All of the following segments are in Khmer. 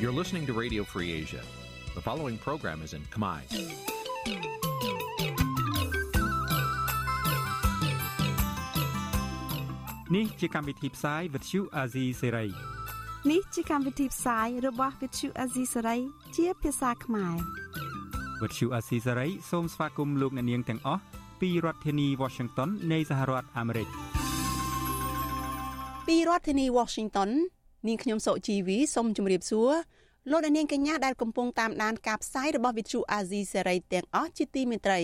You're listening to Radio Free Asia. The following program is in Khmer. Nǐ chi càm bi tiệp xáy vệt chiu a zì sáy. នេះជាកម្មវិធីផ្សាយរបស់ Vithu Azisari ជាភាសាខ្មែរ វត្តឈូអាស៊ីសេរីសូមស្វាគមន៍លោកអ្នកនាងទាំងអស់ពីរដ្ឋធានី Washington នៃសហរដ្ឋអាមេរិក ពីរដ្ឋធានី Washington នាងខ្ញុំសុជីវីសូមជម្រាបសួរ លោកអ្នកនាងកញ្ញាដែលកំពុងតាមដានការផ្សាយរបស់ Vithu Azisari ទាំងអស់ជាទីមេត្រី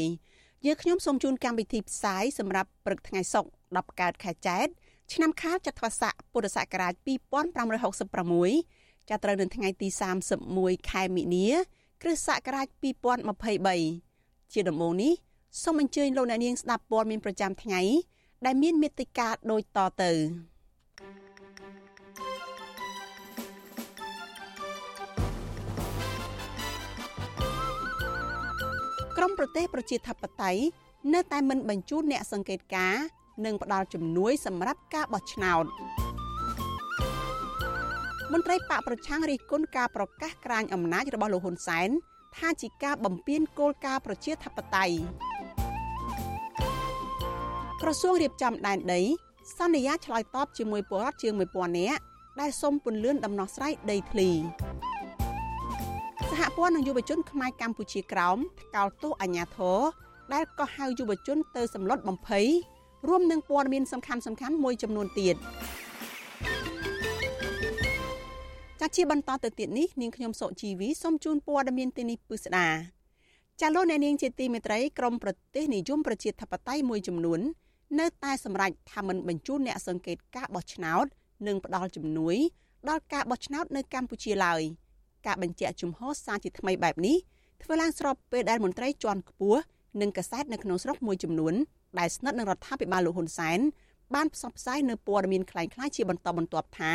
យើងខ្ញុំសូមជូនកម្មវិធីផ្សាយសម្រាប់ព្រឹកថ្ងៃសុក្រ10កើតខែចែកឆ្នាំខាលចត្វាស័កពុរសករាជ2566ចាប់ត្រូវនៅថ្ងៃទី31ខែមិនិនាគ្រិស្តសករាជ2023ជាដំបូងនេះសូមអញ្ជើញលោកអ្នកនាងស្ដាប់ព័ត៌មានប្រចាំថ្ងៃដែលមានមេត្តាដូចតទៅ ក្រមប្រទេសប្រជាធិបតេយ្យនៅតែមិនបញ្ជូនអ្នកសង្កេតការណ៍និងផ្ដល់ជំនួយសម្រាប់ការបោះឆ្នោតមន្ត្រីបកប្រឆាំងរិះគន់ការប្រកាសក្រាញអំណាចរបស់លោកហ៊ុនសែនថាជាការបំពានគោលការណ៍ប្រជាធិបតេយ្យក្រសួងរៀបចំដែនដី សន្យាឆ្លើយតបជាមួយពលរដ្ឋជាង1000នាក់ដែលសុំពន្លឿនដំណោះស្រាយដីធ្លី សហព័ន្ធនឹងយុវជនខ្មែរកម្ពុជាក្រោមថ្កោលទោសអាញាធរដែលក៏ហៅយុវជនទៅសម្លុតបំភ័យរួមនឹងព័ត៌មានសំខាន់សំខាន់មួយចំនួនទៀតចាជាបន្តទៅទៀតនេះនាងខ្ញុំសុជីវីសូមជូនព័ត៌មានទីនេះពិស្ដាចាលោកអ្នកនាងជាទីមេត្រីក្រមប្រទេសនិយមប្រជាធិបតេយ្យមួយចំនួននៅតែសម្រេចថាមិនបញ្ជូនអ្នកសង្កេតការបោះឆ្នោត និងផ្ដល់ជំនួយដល់ការបោះឆ្នោតនៅកម្ពុជាឡើយ ការបញ្ជាក់ជំហរសារជាថ្មីបែបនេះធ្វើឡើងស្របពេលដែលមន្ត្រីជាន់ខ្ពស់និងកាសែតនៅក្នុងស្រុកមួយចំនួនដែលស្និទ្ធនឹងរដ្ឋាភិបាលលោកហ៊ុនសែនបានផ្សព្វផ្សាយនៅព័ត៌មានคล้ายៗជាបន្តបន្ទាប់ថា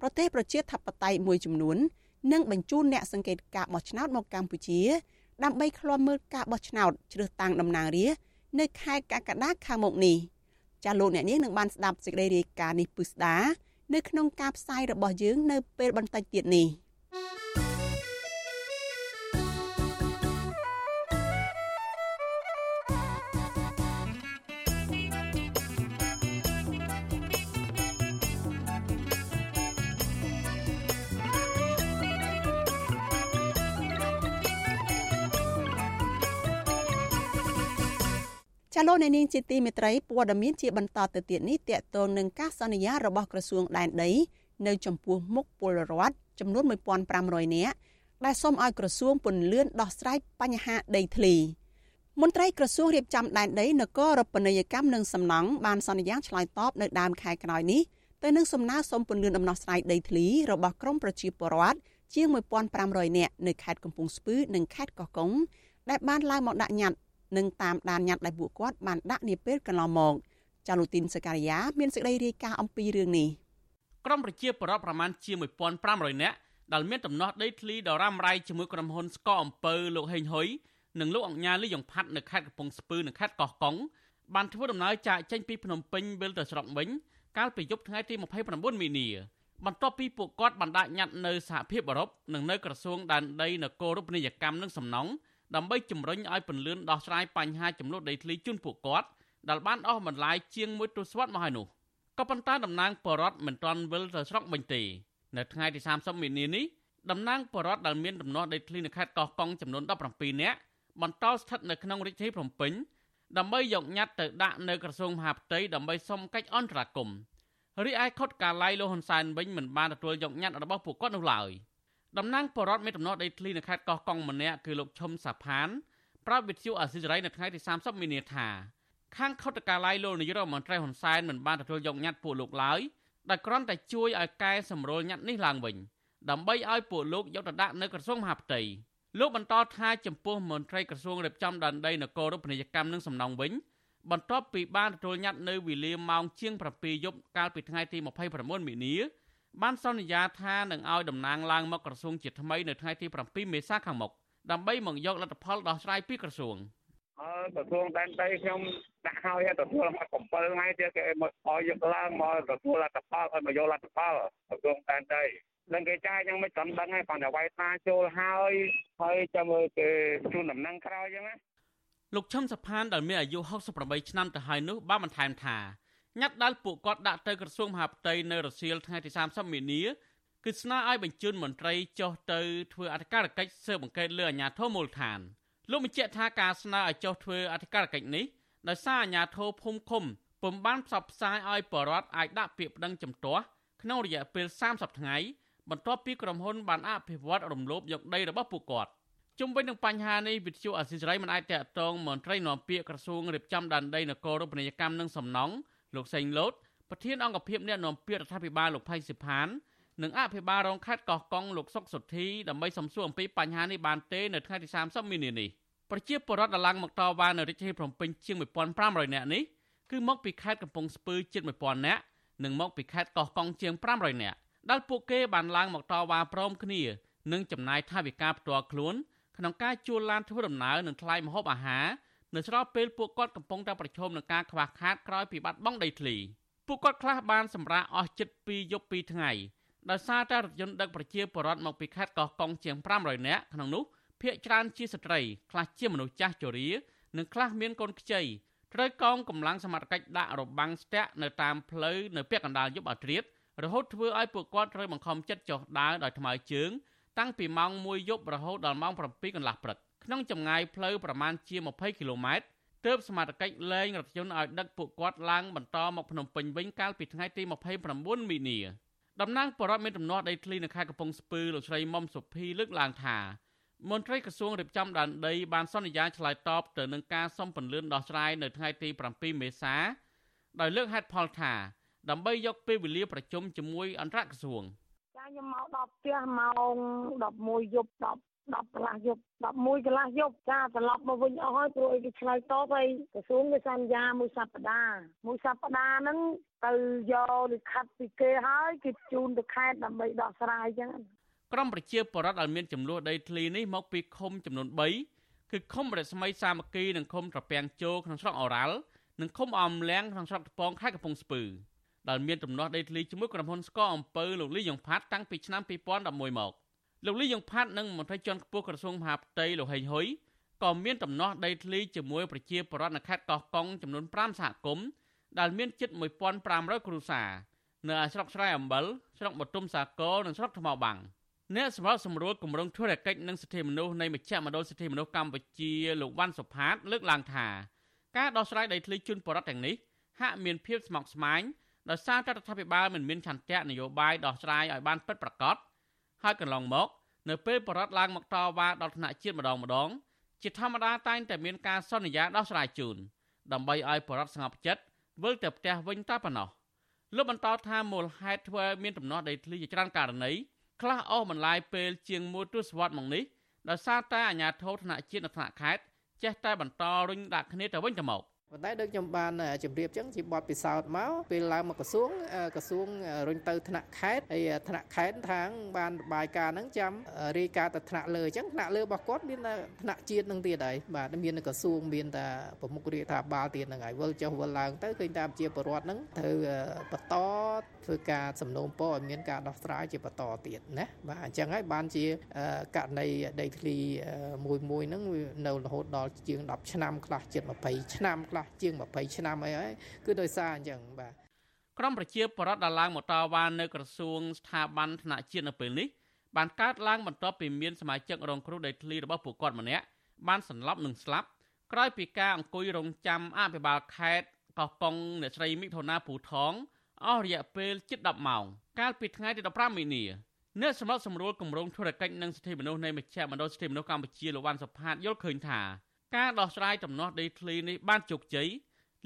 ប្រទេសប្រជាធិបតេយ្យមួយចំនួននឹងបញ្ជូនអ្នកសង្កេតការបោះឆ្នោតមកកម្ពុជាដើម្បីឃ្លាំមើលការបោះឆ្នោតជ្រើសតាំងតំណាងរាស្ត្រនៅខែកក្កដាខាងមុខនេះចាលោកអ្នកនាងនឹងបានស្ដាប់សេចក្តីរាយការណ៍នេះពិស្ដានៅក្នុងការផ្សាយរបស់យើងនៅពេលបន្តិចទៀតនេះ។ ចាលោកអ្នកនាងជាទីមេត្រីព័ត៌មានជាបន្តទៅទៀតនេះតកតងនឹងការសន្យារបស់ក្រសួងដែនដីនៅចំពោះមុខពលរដ្ឋចំនួន1500នាក់ដែលសូមឲ្យក្រសួងពន្លឿនដោះស្រាយបញ្ហាដីធ្លីមន្ត្រីក្រសួងរៀបចំដែនដីនគររូបនីយកម្មនិងសំណង់បានសន្យាឆ្លើយតបនៅដើមខែក្រោយនេះទៅនឹងសំណើសុំពន្លឿនដំណោះស្រាយដីធ្លីរបស់ក្រមប្រជាពលរដ្ឋជាង1500នាក់នៅខេត្តកំពង់ស្ពឺនិងខេត្តកោះកុងដែលបានឡើងមកដាក់ញត្តិ និងតាមដានញត្តិដែលពួកគាត់បានដាក់នាពេលកន្លងមកចាលូទីនសការីយ៉ាមានសេចក្តីរាយការណ៍អំពីរឿងនេះក្រមប្រជាពលរដ្ឋប្រមាណជា1500នាក់ដែលមានដំណោះដីធ្លីដ៏រ៉ាំរ៉ៃជាមួយក្រុមហ៊ុនស្កអំពើលោកហេងហ៊ុយនិងលោកអង្ញាលីយ៉ុងផាត់នៅខេត្តកំពង់ស្ពឺនិងខេត្តកោះកុងបានធ្វើដំណើរចាកចេញពីភ្នំពេញវិលទៅស្រុកវិញកាលពីយប់ថ្ងៃទី29មីនាបន្ទាប់ពីពួកគាត់បានដាក់ញត្តិនៅសហភាពអឺរ៉ុបនិងនៅក្រសួងដែនដីនគររូបនីយកម្មនិងសំណង់ ដើម្បីជំរុញឲ្យពន្លឿនដោះស្រាយបញ្ហាចំនួនដីធ្លីជូនពួកគាត់ដែលបានអស់បន្លាយជាងមួយទសវត្សរ៍មកហើយនោះក៏ប៉ុន្តែតំណាងបរដ្ឋមិនទាន់វិលទៅស្រុកវិញទេនៅថ្ងៃទី30មីនានេះតំណាងបរដ្ឋដែលមានដំណោះដីធ្លីនៅខេត្តកោះកុងចំនួន17នាក់បន្តស្ថិតនៅក្នុងរាជធានីភ្នំពេញដើម្បីយកញត្តិទៅដាក់នៅក្រសួងមហាផ្ទៃដើម្បីសុំកិច្ចអន្តរាគមន៍រីឯខុតកាឡៃលោកហ៊ុនសែនវិញមិនបានទទួលយកញត្តិរបស់ពួកគាត់នោះឡើយ។ តំណាងបរដ្ឋមានដំណោះដីធ្លីនៅខេត្តកោះកុងម្នាក់គឺលោកឈុំសាផានប្រាប់វិទ្យុអាស៊ីសេរីនៅថ្ងៃទី30មីនាថាខាងខុទ្ទកាល័យលោកនាយករដ្ឋមន្ត្រីហ៊ុនសែនមិនបានទទួលយកញត្តិពួកលោកឡើយដែលគ្រាន់តែជួយឲ្យកែសម្រួលញត្តិនេះឡើងវិញដើម្បីឲ្យពួកលោកយកទៅដាក់នៅក្រសួងមហាផ្ទៃលោកបន្តថាចំពោះមន្ត្រីក្រសួងរៀបចំដែនដីនគររូបនីយកម្មនិងសំណង់វិញបន្ទាប់ពីបានទទួលញត្តិនៅវេលាម៉ោងជាង7យប់កាលពីថ្ងៃទី29មីនា បានសន្យាថានឹងឲ្យតំណាងឡើងមកក្រសួងជាថ្មីនៅថ្ងៃទី7មេសាខាងមុខដើម្បីមកយកលទ្ធផលដោះស្រាយពីក្រសួងអើក្រសួងដែនដីខ្ញុំដាក់ឲ្យទទួលមក7ថ្ងៃទៀតគេមកឲ្យយកឡើងមកទទួលលទ្ធផលឲ្យមកយកលទ្ធផលក្រសួងដែនដីដឹងគេចាយយ៉ាងមិនតំដឹងហើយប៉ុន្តែវាយថាចូលហើយហើយចាំមើលគេជូនដំណឹងក្រោយចឹងណាលោកឈឹមសផានដែលមានអាយុ68ឆ្នាំទៅហើយនោះបានបន្ថែមថា ញត្តិដែលពួកគាត់ដាក់ទៅក្រសួងមហាផ្ទៃនៅរសៀលថ្ងៃទី30មីនាគឺស្នើឲ្យបញ្ជូនមន្ត្រីចុះទៅធ្វើអធិការកិច្ចស៊ើបអង្កេតលើអាជ្ញាធរមូលដ្ឋានលោកបញ្ជាក់ថាការស្នើឲ្យចុះធ្វើអធិការកិច្ចនេះដោយសារអាជ្ញាធរភូមិឃុំពុំបានផ្សព្វផ្សាយឲ្យបរដ្ឋអាចដាក់ពាក្យប្តឹងជំទាស់ក្នុងរយៈពេល30ថ្ងៃបន្ទាប់ពីក្រុមហ៊ុនបានអភិវឌ្ឍរំលោភយកដីរបស់ពួកគាត់ជុំវិញនឹងបញ្ហានេះវិទ្យុអសិរ័យមិនអាចតកតងមន្ត្រីនាំពាក្យក្រសួងរៀបចំដែនដីនគររូបនីយកម្មនិងសំណង់ លោកសេងលូតប្រធានអង្គភិបអ្នកនាំពាក្យរដ្ឋាភិបាលលោកផៃសិផាននិងអភិបាលរងខេត្តកោះកុងលោកសុកសុធីដើម្បីសំសួរអំពីបញ្ហានេះបានទេនៅថ្ងៃទី30មីនានេះប្រជាពលរដ្ឋដែលឡើងមកតវ៉ានៅរាជធានីភ្នំពេញជាង1500នាក់នេះគឺមកពីខេត្តកំពង់ស្ពឺជិត1000នាក់និងមកពីខេត្តកោះកុងជាង500នាក់ដែលពួកគេបានឡើងមកតវ៉ាព្រមគ្នានិងចំណាយថវិកាផ្ទាល់ខ្លួនក្នុងការជួលឡានធ្វើដំណើរនិងថ្លៃម្ហូបអាហារ នៅស្របពេលពួកគាត់កំពុងតែប្រឈមនឹងការខ្វះខាតក្រោយពីបាត់បង់ដីធ្លីពួកគាត់ខ្លះបានសម្រាកអស់ជិត2យប់2ថ្ងៃដោយសារតែរថយន្តដឹកប្រជាពលរដ្ឋមកពីខេត្តកោះកុងជាង500នាក់ក្នុងនោះភ្នាក់ច្រើនជាស្ត្រីខ្លះជាមនុស្សចាស់ជរា និងខ្លះមានកូនខ្ចីត្រូវកងកម្លាំងសមត្ថកិច្ចដាក់របាំងស្ទាក់នៅតាមផ្លូវនៅពាក់កណ្ដាលយប់អាត្រៀតរហូតធ្វើឲ្យពួកគាត់ត្រូវបង្ខំចិត្តចុះដើរដោយថ្មើរជើង តាំងពីម៉ោង1យប់រហូតដល់ម៉ោង7កន្លះព្រឹក ក្នុងចម្ងាយផ្លូវប្រមាណជា20គីឡូម៉ែត្រទើបសមត្ថកិច្ចលែងរថយន្តឲ្យដឹកពួកគាត់ឡើងបន្តមកភ្នំពេញវិញកាលពីថ្ងៃទី29មីនាតំណាងបរដ្ឋមានដំណោះដីធ្លីនៅខេត្តកំពង់ស្ពឺលោកស្រីមុំសុភីលើកឡើងថាមន្ត្រីក្រសួងរៀបចំដែនដីបានសន្យាឆ្លើយតបទៅនឹងការសុំពន្លឿនដោះស្រាយនៅថ្ងៃទី7មេសាដោយលើកហេតុផលថាដើម្បីយកពេលវេលាប្រជុំជាមួយអន្តរក្រសួងចាខ្ញុំមកដល់ផ្ទះម៉ោង11យប់ 10 10កន្លះយប់11កន្លះយប់ចាត្រឡប់មកវិញអស់ហើយព្រោះអីគេឆ្លើយតបហើយក្រសួងគេសន្យាមួយសប្តាហ៍មួយសប្តាហ៍ហ្នឹងទៅយកលិខិតពីគេហើយគេជូនទៅខេត្តដើម្បីដោះស្រាយអញ្ចឹងក្រុមប្រជាពលរដ្ឋដែលមានចំនួនដីធ្លីនេះមកពីឃុំចំនួន3គឺឃុំរស្មីសាមគ្គីនិងឃុំត្រពាំងជោក្នុងស្រុកអូរ៉ាល់និងឃុំអមលៀងក្នុងស្រុកថ្ពងខេត្តកំពង់ស្ពឺដែលមានទំនាស់ដីធ្លីជាមួយក្រុមហ៊ុនស្កអំពើលោកលីយ៉ុងផាត់តាំងពីឆ្នាំ2011មក លោកលីយ៉ុងផាត់និងមន្ត្រីជាន់ខ្ពស់ក្រសួងមហាផ្ទៃលោកហេងហ៊ុយក៏មានទំនាស់ដីធ្លីជាមួយប្រជាពលរដ្ឋនៅខេត្តកោះកុងចំនួន5សហគមន៍ដែលមានជិត1500គ្រួសារនៅស្រុកស្រែអំបិលស្រុកបទុមសាគរនិងស្រុកថ្មបាំងអ្នកសម្របសម្រួលគម្រោងធុរកិច្ចនិងសិទ្ធិមនុស្សនៃមជ្ឈមណ្ឌលសិទ្ធិមនុស្សកម្ពុជាលោកវ៉ាន់សុផាត លើកឡើងថាការដោះស្រាយដីធ្លីជូនបរដ្ឋទាំងនេះហាក់មានភាពស្មុគស្មាញដោយសារតែរដ្ឋាភិបាលមិនមានឆន្ទៈនយោបាយដោះស្រាយឲ្យបានពិតប្រាកដ ហើយកន្លងមក នៅពេលបរដ្ឋឡើងមកតវ៉ាដល់ថ្នាក់ជាតិម្ដងម្ដង ជាធម្មតាតែងតែមានការសន្យាដោះស្រាយជូនដើម្បីឲ្យបរដ្ឋស្ងប់ចិត្តវិលទៅផ្ទះវិញតែប៉ុណ្ណោះលោកបន្តថាមូលហេតុធ្វើមានដំណោះដីធ្លីជាច្រើនករណីខ្លះអស់បន្លាយពេលជាងមួយទសវត្សរ៍មកនេះដោយសារតែអាជ្ញាធរថ្នាក់ជាតិនិងថ្នាក់ខេត្តចេះតែបន្តរុញដាក់គ្នាទៅវិញទៅមក ប៉ុន្តែដូចខ្ញុំបានជម្រាបចឹងជាបទពិសោធន៍មកពេលឡើងមកក្រសួងក្រសួងរុញទៅថ្នាក់ខេត្តហើយថ្នាក់ខេត្តខាងបានរបាយការណ៍ហ្នឹងចាំរាយការណ៍ទៅថ្នាក់លើចឹងថ្នាក់លើរបស់គាត់មានថ្នាក់ជាតិនឹងទៀតហើយបាទមានក្រសួងមានតែប្រមុខរាជរដ្ឋាភិបាលទៀតហ្នឹងហើយវិលចុះវិលឡើងទៅឃើញតាមជាប្រវត្តិហ្នឹងត្រូវបន្តធ្វើការសំណូមពរឲ្យមានការដោះស្រាយជាបន្តទៀតណាបាទអញ្ចឹងហើយបានជាករណីដីធ្លីមួយមួយហ្នឹងនៅរហូតដល់ជាង10ឆ្នាំខ្លះជិត20ឆ្នាំខ្លះជាង20ឆ្នាំអីហើយគឺដោយសារអញ្ចឹងបាទក្រមប្រជាពលរដ្ឋដែលឡើងមកតវ៉ានៅក្រសួងស្ថាប័នថ្នាក់ជាតិនៅពេលនេះបានកើតឡើងបន្ទាប់ពីមានសមាជិករងគ្រោះដីធ្លីរបស់ពួកគាត់ម្នាក់បានសន្លប់និងស្លាប់ក្រោយពីការអង្គុយរងចាំអភិបាលខេត្តកោះកុងអ្នកស្រីមិថុនាពូថងអស់រយៈពេលជិត10ម៉ោងកាលពីថ្ងៃទី15មីនាអ្នកសម្របសម្រួលគម្រោងធុរកិច្ចនិងសិទ្ធិមនុស្សនៃមជ្ឈមណ្ឌលសិទ្ធិមនុស្សកម្ពុជាលោកវ៉ាន់សុផាតយល់ឃើញថា ការដោះស្រាយដំណោះដីធ្លីនេះបានជោគជ័យ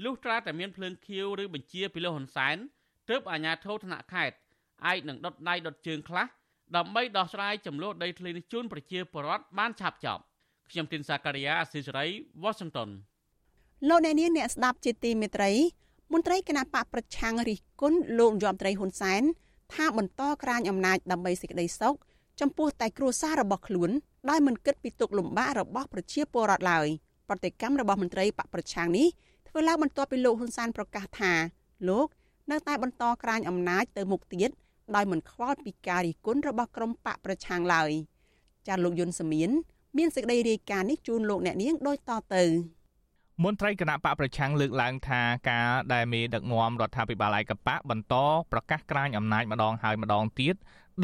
លុះត្រាតែមានភ្លើងខៀវឬបញ្ជាពីលោកហ៊ុនសែនទើបអាជ្ញាធរថ្នាក់ខេត្តអាចនឹងដុតដៃដុតជើងខ្លះដើម្បីដោះស្រាយចំនួនដីធ្លីនេះជូនប្រជាពលរដ្ឋបានឆាប់ចប់ខ្ញុំទីនសាការីយ៉ាអស៊ីសេរី Washington លោកអ្នកនាងអ្នកស្ដាប់ជាទីមេត្រីមន្ត្រីគណៈបកប្រឆាំងរិះគន់លោកយមត្រីហ៊ុនសែនថាបន្តក្រាញអំណាចដើម្បីសេចក្តីសុខចំពោះតែគ្រួសាររបស់ខ្លួន ដោយមិនគិតពីទុកលំបាករបស់ប្រជាពលរដ្ឋឡើយប្រតិកម្មរបស់មន្ត្រីបកប្រឆាំងនេះធ្វើឡើងបន្ទាប់ពីលោកហ៊ុនសែនប្រកាសថាលោកនៅតែបន្តក្រាញអំណាចទៅមុខទៀតដោយមិនខ្វល់ពីការរិះគន់របស់ក្រុមបកប្រឆាំងឡើយចាលោកយុនសមៀនមានសេចក្តីរាយការណ៍នេះជូនលោកអ្នកនាងដូចតទៅមន្ត្រីគណៈបកប្រឆាំងលើកឡើងថាការដែលមេដឹកនាំរដ្ឋាភិបាលឯកបកបន្តប្រកាសក្រាញអំណាចម្ដងហើយម្ដងទៀត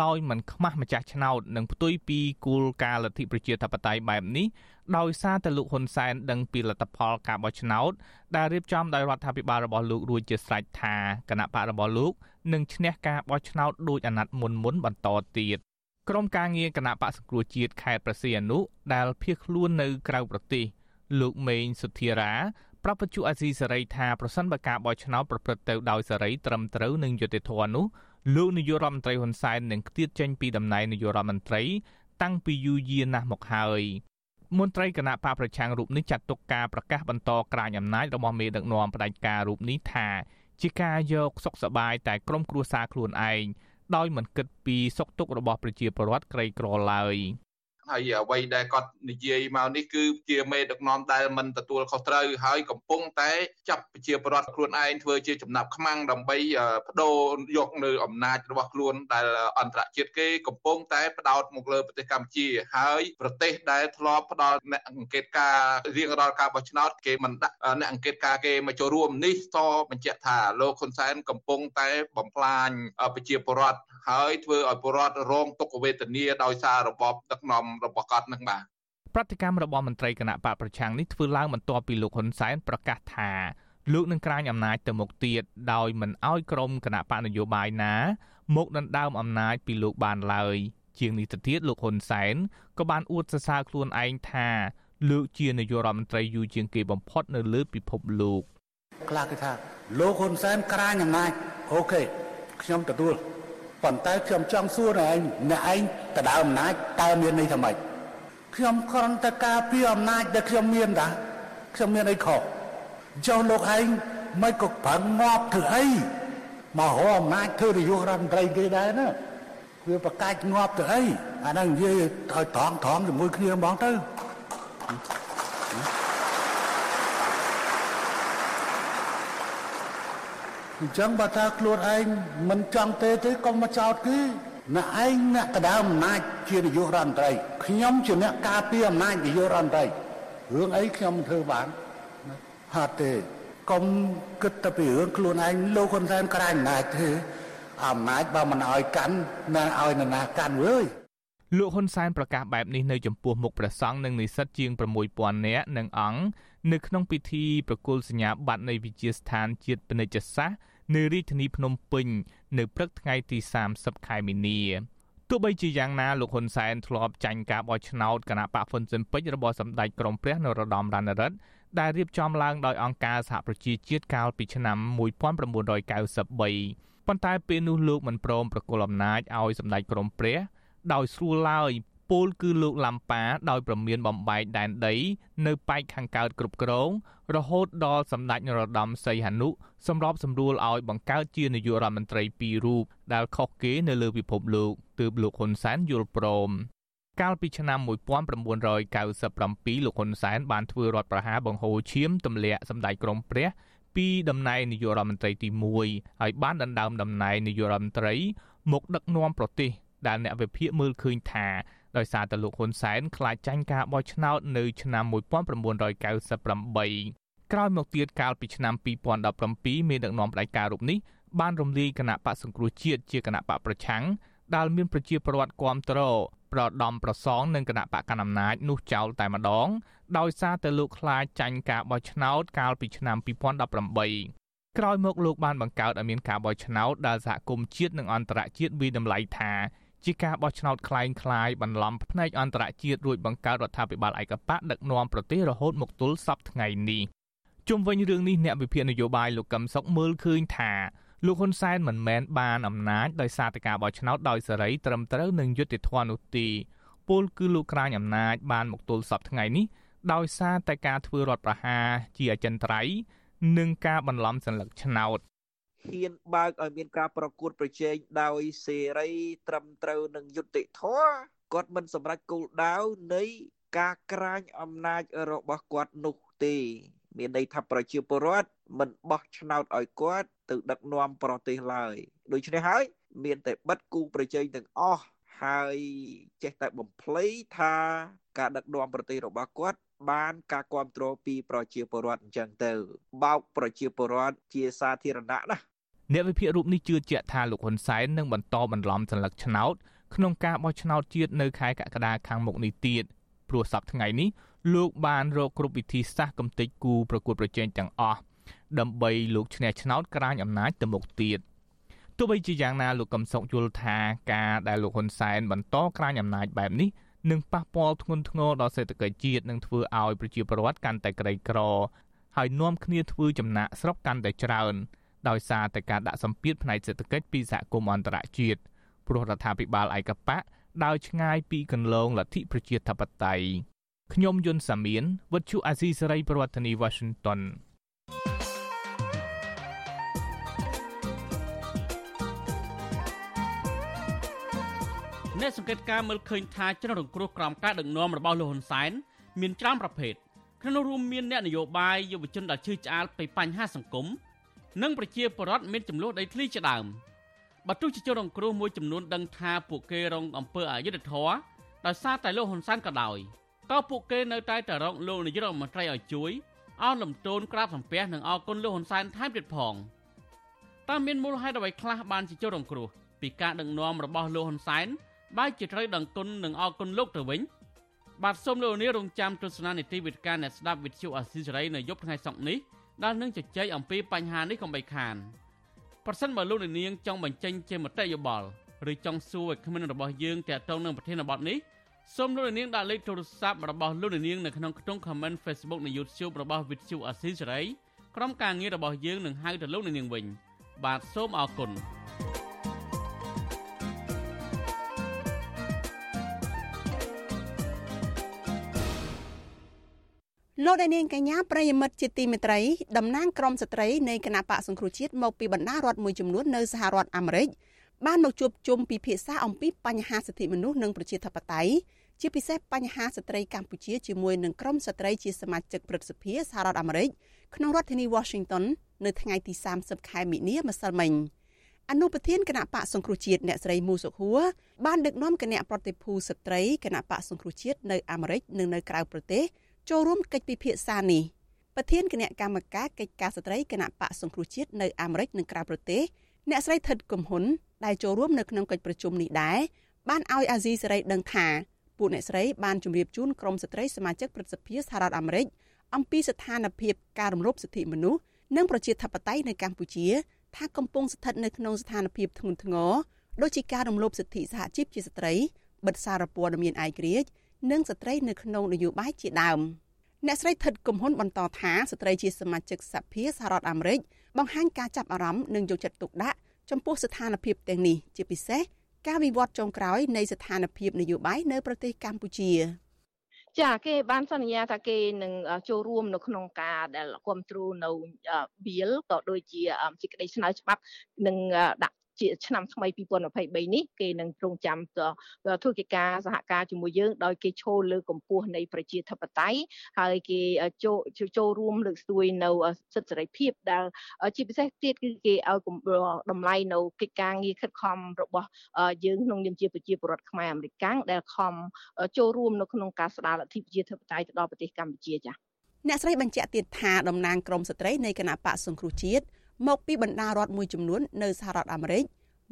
ដោយមិនខ្មាស់ម្ចាស់ឆ្នោតនិងផ្ទុយពីគោលការណ៍លទ្ធិប្រជាធិបតេយ្យបែបនេះដោយសារតែលោកហ៊ុនសែនដឹងពីលទ្ធផលការបោះឆ្នោតដែលរៀបចំដោយរដ្ឋាភិបាលរបស់លោករួចជាស្រេចថាគណៈបករបស់លោកនឹងឈ្នះការបោះឆ្នោតដោយអាណត្តិមុនមុនបន្តទៀតក្រុមការងារគណៈបកសង្គ្រោះជាតិខេត្តប្រសៀអនុដែលភៀសខ្លួននៅក្រៅប្រទេសលោកមេងសុធារាប្រាប់បញ្ជាអាស៊ីសេរីថាប្រសិនបើការបោះឆ្នោតប្រព្រឹត្តទៅដោយសេរីត្រឹមត្រូវនិងយុត្តិធម៌នោះ លោកនាយករដ្ឋមន្ត្រីហ៊ុនសែននឹងខ្ទាតចេញពីតំណែងនាយករដ្ឋមន្ត្រីតាំងពីយូរយារណាស់មកហើយមន្ត្រីគណៈបកប្រឆាំងរូបនេះចាត់ទុកការប្រកាសបន្តក្រាញអំណាចរបស់មេដឹកនាំផ្ដាច់ការរូបនេះថាជាការយកសុខសบายតែក្រុមគ្រួសារខ្លួនឯងដោយមិនគិតពីសុខទុក្ខរបស់ប្រជាពលរដ្ឋក្រីក្រឡើយ ហើយអ្វីដែលគាត់និយាយមកនេះគឺជាមេដឹកនាំដែលមិនទទួលខុសត្រូវហើយកំពុងតែចាប់ប្រជាពលរដ្ឋខ្លួនឯងធ្វើជាចំណាប់ខ្មាំងដើម្បីបដូរយកនៅអំណាចរបស់ខ្លួនដែលអន្តរជាតិគេកំពុងតែផ្ដោតមកលើប្រទេសកម្ពុជាហើយប្រទេសដែលធ្លាប់ផ្ដល់អ្នកអង្កេតការរៀងរាល់ការបោះឆ្នោតគេមិនដាក់អ្នកអង្កេតការគេមកចូលរួមនេះតបញ្ជាក់ថាលោកហ៊ុនសែនកំពុងតែបំផ្លាញប្រជាពលរដ្ឋ ហើយធ្វើឲ្យពលរដ្ឋរងទុក្ខវេទនាដោយសាររបបដឹកនាំរបស់គាត់នឹងបាទប្រតិកម្មរបស់មន្ត្រីគណៈបកប្រឆាំងនេះធ្វើឡើងបន្ទាប់ពីលោកហ៊ុនសែនប្រកាសថាលោកនឹងក្រាញអំណាចទៅមុខទៀតដោយមិនអោយក្រុមគណៈបកនយោបាយណាមកដណ្ដើមអំណាចពីលោកបានឡើយជាងនេះទៅទៀតលោកហ៊ុនសែនក៏បានអួតសរសើរខ្លួនឯងថាលោកជានាយករដ្ឋមន្ត្រីយូរជាងគេបំផុតនៅលើពិភពលោកខ្លះគេថាលោកហ៊ុនសែនក្រាញអំណាចអូខេខ្ញុំទទួល ប៉ុន្តែខ្ញុំចង់សួរឯងអ្នកឯងទៅដើមអំណាចតើមានន័យថាម៉េចខ្ញុំគ្រាន់តែការពារអំណាចដែលខ្ញុំមានតាខ្ញុំមានអីខុសចុះលោកឯងមិនក៏ប្រឹងងាប់ធ្វើអីមករកអំណាចធ្វើនាយករដ្ឋមន្ត្រីគេដែរណាវាប្រកាច់ងាប់ទៅអីអាហ្នឹងនិយាយឲ្យត្រង់ត្រង់ជាមួយគ្នាហ្មងទៅ អញ្ចឹងបើថាខ្លួនឯងមិនចង់ទេទេកុំមកចោតគេអ្នកឯងអ្នកកដើមអំណាចជានាយករដ្ឋមន្ត្រីខ្ញុំជាអ្នកការពារអំណាចនាយករដ្ឋមន្ត្រីរឿងអីខ្ញុំធ្វើបានហត់ទេកុំគិតតែពីរឿងខ្លួនឯងលោកហ៊ុនសែនក្រាញអំណាចទេអំណាចបើមិនឲ្យកាន់ណាឲ្យនរណាកាន់វើយលោកហ៊ុនសែនប្រកាសបែបនេះនៅចំពោះមុខព្រះសង្ឃនិងនិស្សិតជាង6000នាក់និងអង្គនៅក្នុងពិធីប្រគល់សញ្ញាបត្រនៃវិជាស្ថានជាតិពាណិជ្ជសាស្ត្រ នៅរាជធានីភ្នំពេញ នៅព្រឹកថ្ងៃទី30ខែមីនាទោះបីជាយ៉ាងណាលោកហ៊ុនសែនធ្លាប់ចាញ់ការបោះឆ្នោតគណៈបកហ្វុនស៊ិនពេជ្ររបស់សម្ដេចក្រមព្រះនរោត្តមរណរដ្ឋដែលរៀបចំឡើងដោយអង្គការសហប្រជាជាតិកាលពីឆ្នាំ1993ប៉ុន្តែពេលនោះលោកមិនព្រមប្រគល់អំណាចឲ្យសម្ដេចក្រមព្រះដោយស្រួលឡើយ ពលគឺលោកឡាំប៉ាដោយប្រមានបំបែកដែនដី នៅប៉ែកខាងកើតគ្រប់គ្រង រហូតដល់សម្ដេចនរោត្តមសីហនុសម្របសម្រួលឲ្យបង្កើតជានាយករដ្ឋមន្ត្រីពីររូបដែលខុសគេនៅលើពិភពលោកទើបលោកហ៊ុនសែនយល់ព្រមកាលពីឆ្នាំ1997លោកហ៊ុនសែនបានធ្វើរដ្ឋប្រហារបង្ហូរឈាមទម្លាក់សម្ដេចក្រមព្រះពីតំណែងនាយករដ្ឋមន្ត្រីទី1ហើយបានដណ្ដើមតំណែងនាយករដ្ឋមន្ត្រីមកដឹកនាំប្រទេសដែលអ្នកវិភាគមើលឃើញថា ដោយសារតែលោកហ៊ុនសែនខ្លាចចាញ់ការបោះឆ្នោតនៅឆ្នាំ1998ក្រោយមកទៀតកាលពីឆ្នាំ2017មេដឹកនាំផ្ដាច់ការរូបនេះបានរំលាយគណៈបកសង្គ្រោះជាតិជាគណៈបកប្រឆាំងដែលមានប្រជាពលរដ្ឋគាំទ្រប្រដំប្រសងនឹងគណៈបកកណ្ដាលអំណាចនោះចោលតែម្ដង ដោយសារតែលោកខ្លាចចាញ់ការបោះឆ្នោតកាលពីឆ្នាំ2018ក្រោយមកលោកបានបង្កើតឲ្យមានការបោះឆ្នោតដែលសហគមន៍ជាតិនិងអន្តរជាតិវិតម្លៃថា ជាការបោះឆ្នោតคล้ายคล้ายបន្លំផ្នែកអន្តរជាតិរួចបង្កើតរដ្ឋាភិបាលឯកបកដឹកនាំប្រទេសរហូតមកទល់សពថ្ងៃនេះជុំវិញរឿងនេះអ្នកវិភាគនយោបាយលោកកឹមសុខមើលឃើញថាលោកហ៊ុនសែនមិនមែនបានអំណាចដោយសារតែការបោះឆ្នោតដោយសេរីត្រឹមត្រូវនឹងយុត្តិធម៌នោះទេពលគឺលោកក្រាញអំណាចបានមកទល់សពថ្ងៃនេះដោយសារតែការធ្វើរដ្ឋប្រហារជាអចិន្ត្រៃយ៍និងការបន្លំសัญลักษณ์ឆ្នោត ហ៊ានបើកឲ្យមានការប្រកួតប្រជែងដោយសេរីត្រឹមត្រូវនិងយុត្តិធម៌គាត់មិនសម្រេចគោលដៅនៃការក្រាញអំណាចរបស់គាត់នោះទេ មានន័យថាប្រជាពលរដ្ឋមិនបោះឆ្នោតឲ្យគាត់ទៅដឹកនាំប្រទេសឡើយដូច្នេះហើយមានតែបិទគូប្រជែងទាំងអស់ហើយចេះតែបំភ្លៃថាការដឹកនាំប្រទេសរបស់គាត់បានការគ្រប់គ្រងពីប្រជាពលរដ្ឋអញ្ចឹងទៅ បោកប្រជាពលរដ្ឋជាសាធារណៈណា អ្នកវិភាគរូបនេះជឿជាក់ថាលោកហ៊ុនសែននឹងបន្តបន្លំសញ្ញាឆ្នោតក្នុងការបោះឆ្នោតជាតិនៅខែកក្កដាខាងមុខនេះទៀតព្រោះសប្តាហ៍ថ្ងៃនេះលោកបានរកគ្រប់វិធីសាស្ត្រកំទេចគូប្រកួតប្រជែងទាំងអស់ដើម្បីលោកឈ្នះឆ្នោតក្រាញអំណាចទៅមុខទៀតទោះបីជាយ៉ាងណាលោកកឹមសុខយល់ថាការដែលលោកហ៊ុនសែនបន្តក្រាញអំណាចបែបនេះនឹងប៉ះពាល់ធ្ងន់ធ្ងរដល់សេដ្ឋកិច្ចជាតិនិងធ្វើឲ្យប្រជាពលរដ្ឋកាន់តែក្រីក្រហើយនាំគ្នាធ្វើចំណាក់ស្រុកកាន់តែច្រើន។ ដោយសារតែការដាក់សម្ពាធផ្នែកសេដ្ឋកិច្ចពីសហគមន៍អន្តរជាតិព្រោះរដ្ឋាភិបាលឯកបកដើរឆ្ងាយពីគន្លងលទ្ធិប្រជាធិបតេយ្យខ្ញុំយុនសាមៀនវិទ្យុអាស៊ីសេរីប្រធានាធិបតី Washington អ្នកសង្កេតការមើលឃើញថាជនរងគ្រោះក្រោមការដឹកនាំរបស់លោកហ៊ុនសែនមានច្រើនប្រភេទក្នុងនោះរួមមានអ្នកនយោបាយយុវជនដែលឈឺឆ្អាលពីបញ្ហាសង្គម និងប្រជាពលរដ្ឋមានចំនួនដីធ្លីជាដើមបើទោះជាជនរងគ្រោះមួយចំនួនដឹងថាពួកគេរងអំពើអយុត្តិធម៌ដោយសារតែលោកហ៊ុនសែនក៏ដោយក៏ពួកគេនៅតែតែរកលោកនាយករដ្ឋមន្ត្រីឲ្យជួយអោនលំទោនក្រាបសំពះនិងអរគុណលោកហ៊ុនសែនថែមទៀតផងតើមានមូលហេតុអ្វីខ្លះបានជាជនរងគ្រោះពីការដឹកនាំរបស់លោកហ៊ុនសែនបែរជាត្រូវដឹងគុណនិងអរគុណលោកទៅវិញបាទសូមលោកនាងរងចាំទស្សនានីតិវិទ្យាអ្នកស្ដាប់វិទ្យុអាស៊ីសេរីនៅយប់ថ្ងៃសុក្រនេះ ដែលនឹងជជែកអំពីបញ្ហានេះកុំបីខានប្រសិនបើលោកនាងចង់បញ្ចេញជាមតិយោបល់ឬចង់សួរឲ្យគ្មានរបស់យើងតាក់ទងនឹងប្រធានបទនេះសូមលោកនាងដាក់លេខទូរស័ព្ទរបស់លោកនាងនៅក្នុងខ្ទង់ comment Facebook និង YouTube របស់វិទ្យុអាស៊ីសេរីក្រុមការងាររបស់យើងនឹងហៅទៅលោកនាងវិញបាទសូមអរគុណ លោកដានាងកញ្ញាប្រិយមិត្តជាទីមេត្រីតំណាងក្រមស្ត្រីនៃគណៈបកសង្គ្រោះជាតិមកពីបណ្ដារដ្ឋមួយចំនួននៅសហរដ្ឋអាមេរិកបានមកជួបជុំពិភាក្សាអំពីបញ្ហាសិទ្ធិមនុស្សនិងប្រជាធិបតេយ្យជាពិសេសបញ្ហាស្ត្រីកម្ពុជាជាមួយនឹងក្រមស្ត្រីជាសមាជិកព្រឹទ្ធសភាសហរដ្ឋអាមេរិកក្នុងរដ្ឋធានី Washington នៅថ្ងៃទី30ខែមិនិនាម្សិលមិញអនុប្រធានគណៈបកសង្គ្រោះជាតិអ្នកស្រីមូសុខួរបានដឹកនាំគណៈប្រតិភូស្ត្រីគណៈបកសង្គ្រោះជាតិនៅអាមេរិកនិងនៅក្រៅប្រទេស ចូលរួមកិច្ចពិភាក្សានេះប្រធានគណៈកម្មការកិច្ចការស្ត្រីគណៈបកសង្គ្រោះជាតិនៅអាមេរិកនិងក្រៅប្រទេសអ្នកស្រីថិតកំហ៊ុនដែលចូលរួមនៅក្នុងកិច្ចប្រជុំនេះដែរបានឲ្យអាស៊ីសេរីដឹងថាពួកអ្នកស្រីបានជម្រាបជូនក្រុមស្ត្រីសមាជិកព្រឹទ្ធសភាសហរដ្ឋអាមេរិកអំពីស្ថានភាពការរំលោភសិទ្ធិមនុស្សនិងប្រជាធិបតេយ្យនៅកម្ពុជា ថាកំពុងស្ថិតនៅក្នុងស្ថានភាពធ្ងន់ធ្ងរដូចជាការរំលោភសិទ្ធិសហជីពជាស្ត្រីបិទសារព័ត៌មានឯករាជ្យ និងស្ត្រីនៅក្នុងនយោបាយជាដើមអ្នកស្រីថិតកំហ៊ុនបន្តថាស្ត្រីជាសមាជិកសភាសហរដ្ឋអាមេរិកបង្ហាញការចាប់អារម្មណ៍និងយកចិត្តទុកដាក់ចំពោះស្ថានភាពទាំងនេះជាពិសេសការវិវត្តចុងក្រោយនៃស្ថានភាពនយោបាយនៅប្រទេសកម្ពុជាចាគេបានសន្យាថាគេនឹងចូលរួមនៅក្នុងការដែលគ្រប់គ្រងនៅ bill ក៏ដូចជាសេចក្តីស្នើច្បាប់នឹងដាក់ ជាឆ្នាំថ្មី2023នេះគេនឹងទ្រង់ចាំធ្វើកិច្ចការសហការជាមួយយើងដោយគេឈលលើកម្ពស់នៃប្រជាធិបតេយ្យហើយគេចូលចូលរួមលើកស្ទួយនៅសិទ្ធិសេរីភាពដែលជាពិសេសទៀតគឺគេឲ្យតម្លៃនៅកិច្ចការងារខិតខំរបស់យើងក្នុងនាមជាប្រជាពលរដ្ឋខ្មែរអាមេរិកាំងដែលខំចូលរួមនៅក្នុងការស្ដារលទ្ធិប្រជាធិបតេយ្យទៅដល់ប្រទេសកម្ពុជាចា៎អ្នកស្រីបញ្ជាក់ទៀតថាតំណាងក្រមស្ត្រីនៃគណៈបកសង្គ្រោះជាតិ មកពីបណ្ដារដ្ឋមួយចំនួននៅសហរដ្ឋអាមេរិក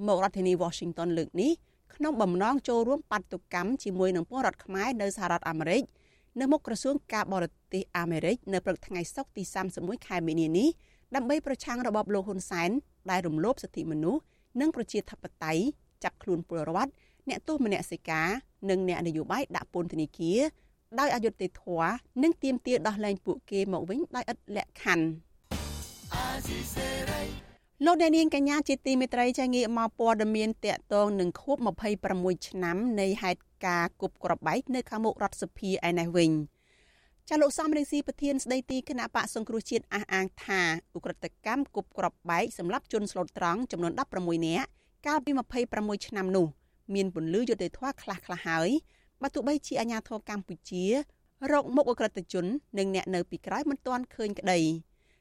មករដ្ឋធានី Washington លើកនេះក្នុងបំណងចូលរួមបាតុកម្មជាមួយនឹងពលរដ្ឋខ្មែរនៅសហរដ្ឋអាមេរិកនៅមុខក្រសួងការបរទេសអាមេរិកនៅព្រឹកថ្ងៃសុក្រទី31ខែមីនានេះដើម្បីប្រឆាំងរបបលោកហ៊ុនសែនដែលរំលោភសិទ្ធិមនុស្សនិងប្រជាធិបតេយ្យចាប់ខ្លួនពលរដ្ឋអ្នកទោសមនសិការនិងអ្នកនយោបាយដាក់ពន្ធនាគារដោយអយុត្តិធម៌និងទាមទារដោះលែងពួកគេមកវិញដោយឥតលក្ខខណ្ឌ លោកអ្នកនាងកញ្ញាជាទីមេត្រីចាងាកមកព័ត៌មានតកតងនឹងខួប26ឆ្នាំនៃហេតុការណ៍គប់ក្របបែកនៅខាងមុខរដ្ឋសភាឯនេះវិញចាលោកសំរងស៊ីប្រធានស្ដីទីគណៈបកសង្គ្រោះជាតិអះអាងថាឧក្រិដ្ឋកម្មគប់ក្របបែកសម្រាប់ជនស្លូតត្រង់ចំនួន16នាក់កាលពី26ឆ្នាំនោះមានពន្លឺយុត្តិធម៌ខ្លះខ្លះហើយបើទោះបីជាអាញាធរកម្ពុជារកមុខអក្រិតជននិងអ្នកនៅពីក្រោយមិនទាន់ឃើញក្តី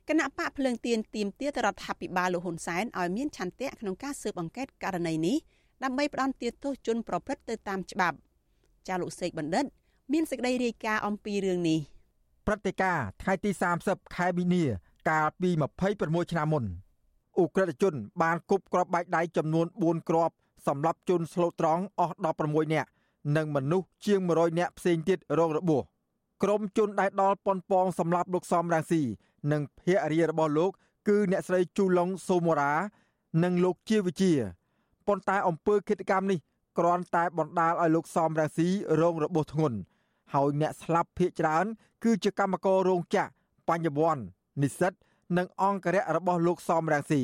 គណៈបកភ្លើងទៀនទៀមទាទៅរដ្ឋាភិបាលលោកហ៊ុនសែនឲ្យមានឆន្ទៈក្នុងការស៊ើបអង្កេតករណីនេះដើម្បីផ្ដន់ទោសជនប្រព្រឹត្តទៅតាមច្បាប់ចាលោកសេកបណ្ឌិត មានសេចក្តីរាយការណ៍អំពីរឿងនេះព្រឹត្តិការណ៍ថ្ងៃទី30ខែមីនាកាលពី26ឆ្នាំមុនអ ுக ្រិតជន បានគប់គ្រាប់បែកដៃចំនួន4គ្រាប់សម្រាប់ជនស្លូតត្រង់អស់16នាក់និងមនុស្សជាង100នាក់ផ្សេងទៀតរងរបួសក្រុមជនដែលដល់ប៉ុនប៉ងសម្រាប់លោកសំរាំងស៊ី និងភរិយារបស់លោក គឺអ្នកស្រីជូឡុងសូមូរ៉ានិងលោកជាវិជាប៉ុន្តែអំពើឃាតកម្មនេះគ្រាន់តែបណ្ដាលឲ្យលោកសំរាំងស៊ីរងរបួសធ្ងន់ហើយអ្នកស្លាប់ភ ieck ច្រើន គឺជាកម្មកររោងចក្របញ្ញវន្តនិស្សិតនិងអង្គរៈរបស់លោកសំរាំងស៊ី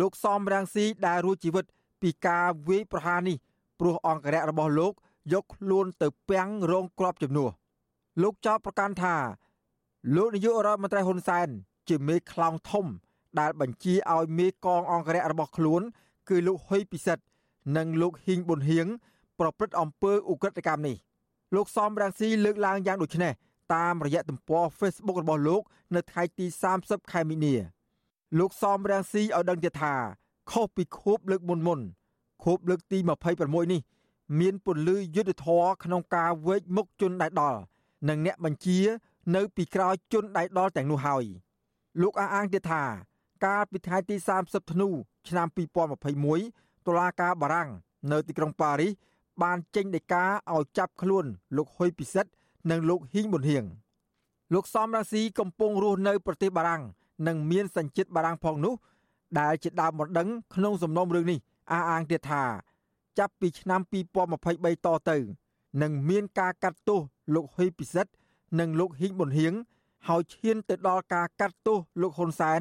លោកសំរាំងស៊ីដែលរួចជីវិតពីការវាយប្រហារនេះព្រោះអង្គរៈរបស់លោកយកខ្លួនទៅពាំងរងគ្រាប់ជំនួសលោកចោទប្រកាន់ថា លោកនាយករដ្ឋមន្ត្រីហ៊ុនសែនជាមេខ្លោងធំ ដែលបញ្ជាឲ្យមេកងអង្គរៈរបស់ខ្លួន គឺលោកហ៊ុយពិសិដ្ឋនិងលោកហ៊ីងប៊ុនហៀងប្រព្រឹត្តអំពើឧក្រិដ្ឋកម្មនេះលោកសំរាំងស៊ីលើកឡើងយ៉ាងដូចនេះតាមរយៈទំព័រ Facebook របស់លោក នៅថ្ងៃទី30ខែមីនាលោកសំរាំងស៊ីឲ្យដឹងទៀតថាខុសពីខួបលើកមុនមុនខួបលើកទី26នេះមានពន្លឺយុទ្ធធរក្នុងការវេកមុខជនដែលដល់និងអ្នកបញ្ជា នៅពីក្រោយជនដៃដល់ទាំងនោះហើយលោកអះអាងទៀតថាកាលពីថ្ងៃទី30ធ្នូឆ្នាំ2021តុលាការបារាំងនៅទីក្រុងប៉ារីសបានចេញដីកាឲ្យចាប់ខ្លួនលោកហ៊ុយពិសិដ្ឋនិងលោកហ៊ីងប៊ុនហៀងលោកសំរាស៊ីកំពុងរស់នៅប្រទេសបារាំងនិងមានសញ្ជាតិបារាំងផងនោះដែលជាដើមបណ្ដឹងក្នុងសំណុំរឿងនេះអះអាងទៀតថាចាប់ពីឆ្នាំ2023តទៅនឹងមានការកាត់ទោសលោកហ៊ុយពិសិដ្ឋ និងលោកហ៊ីងប៊ុនហៀងហើយឈានទៅដល់ការកាត់ទោសលោកហ៊ុនសែន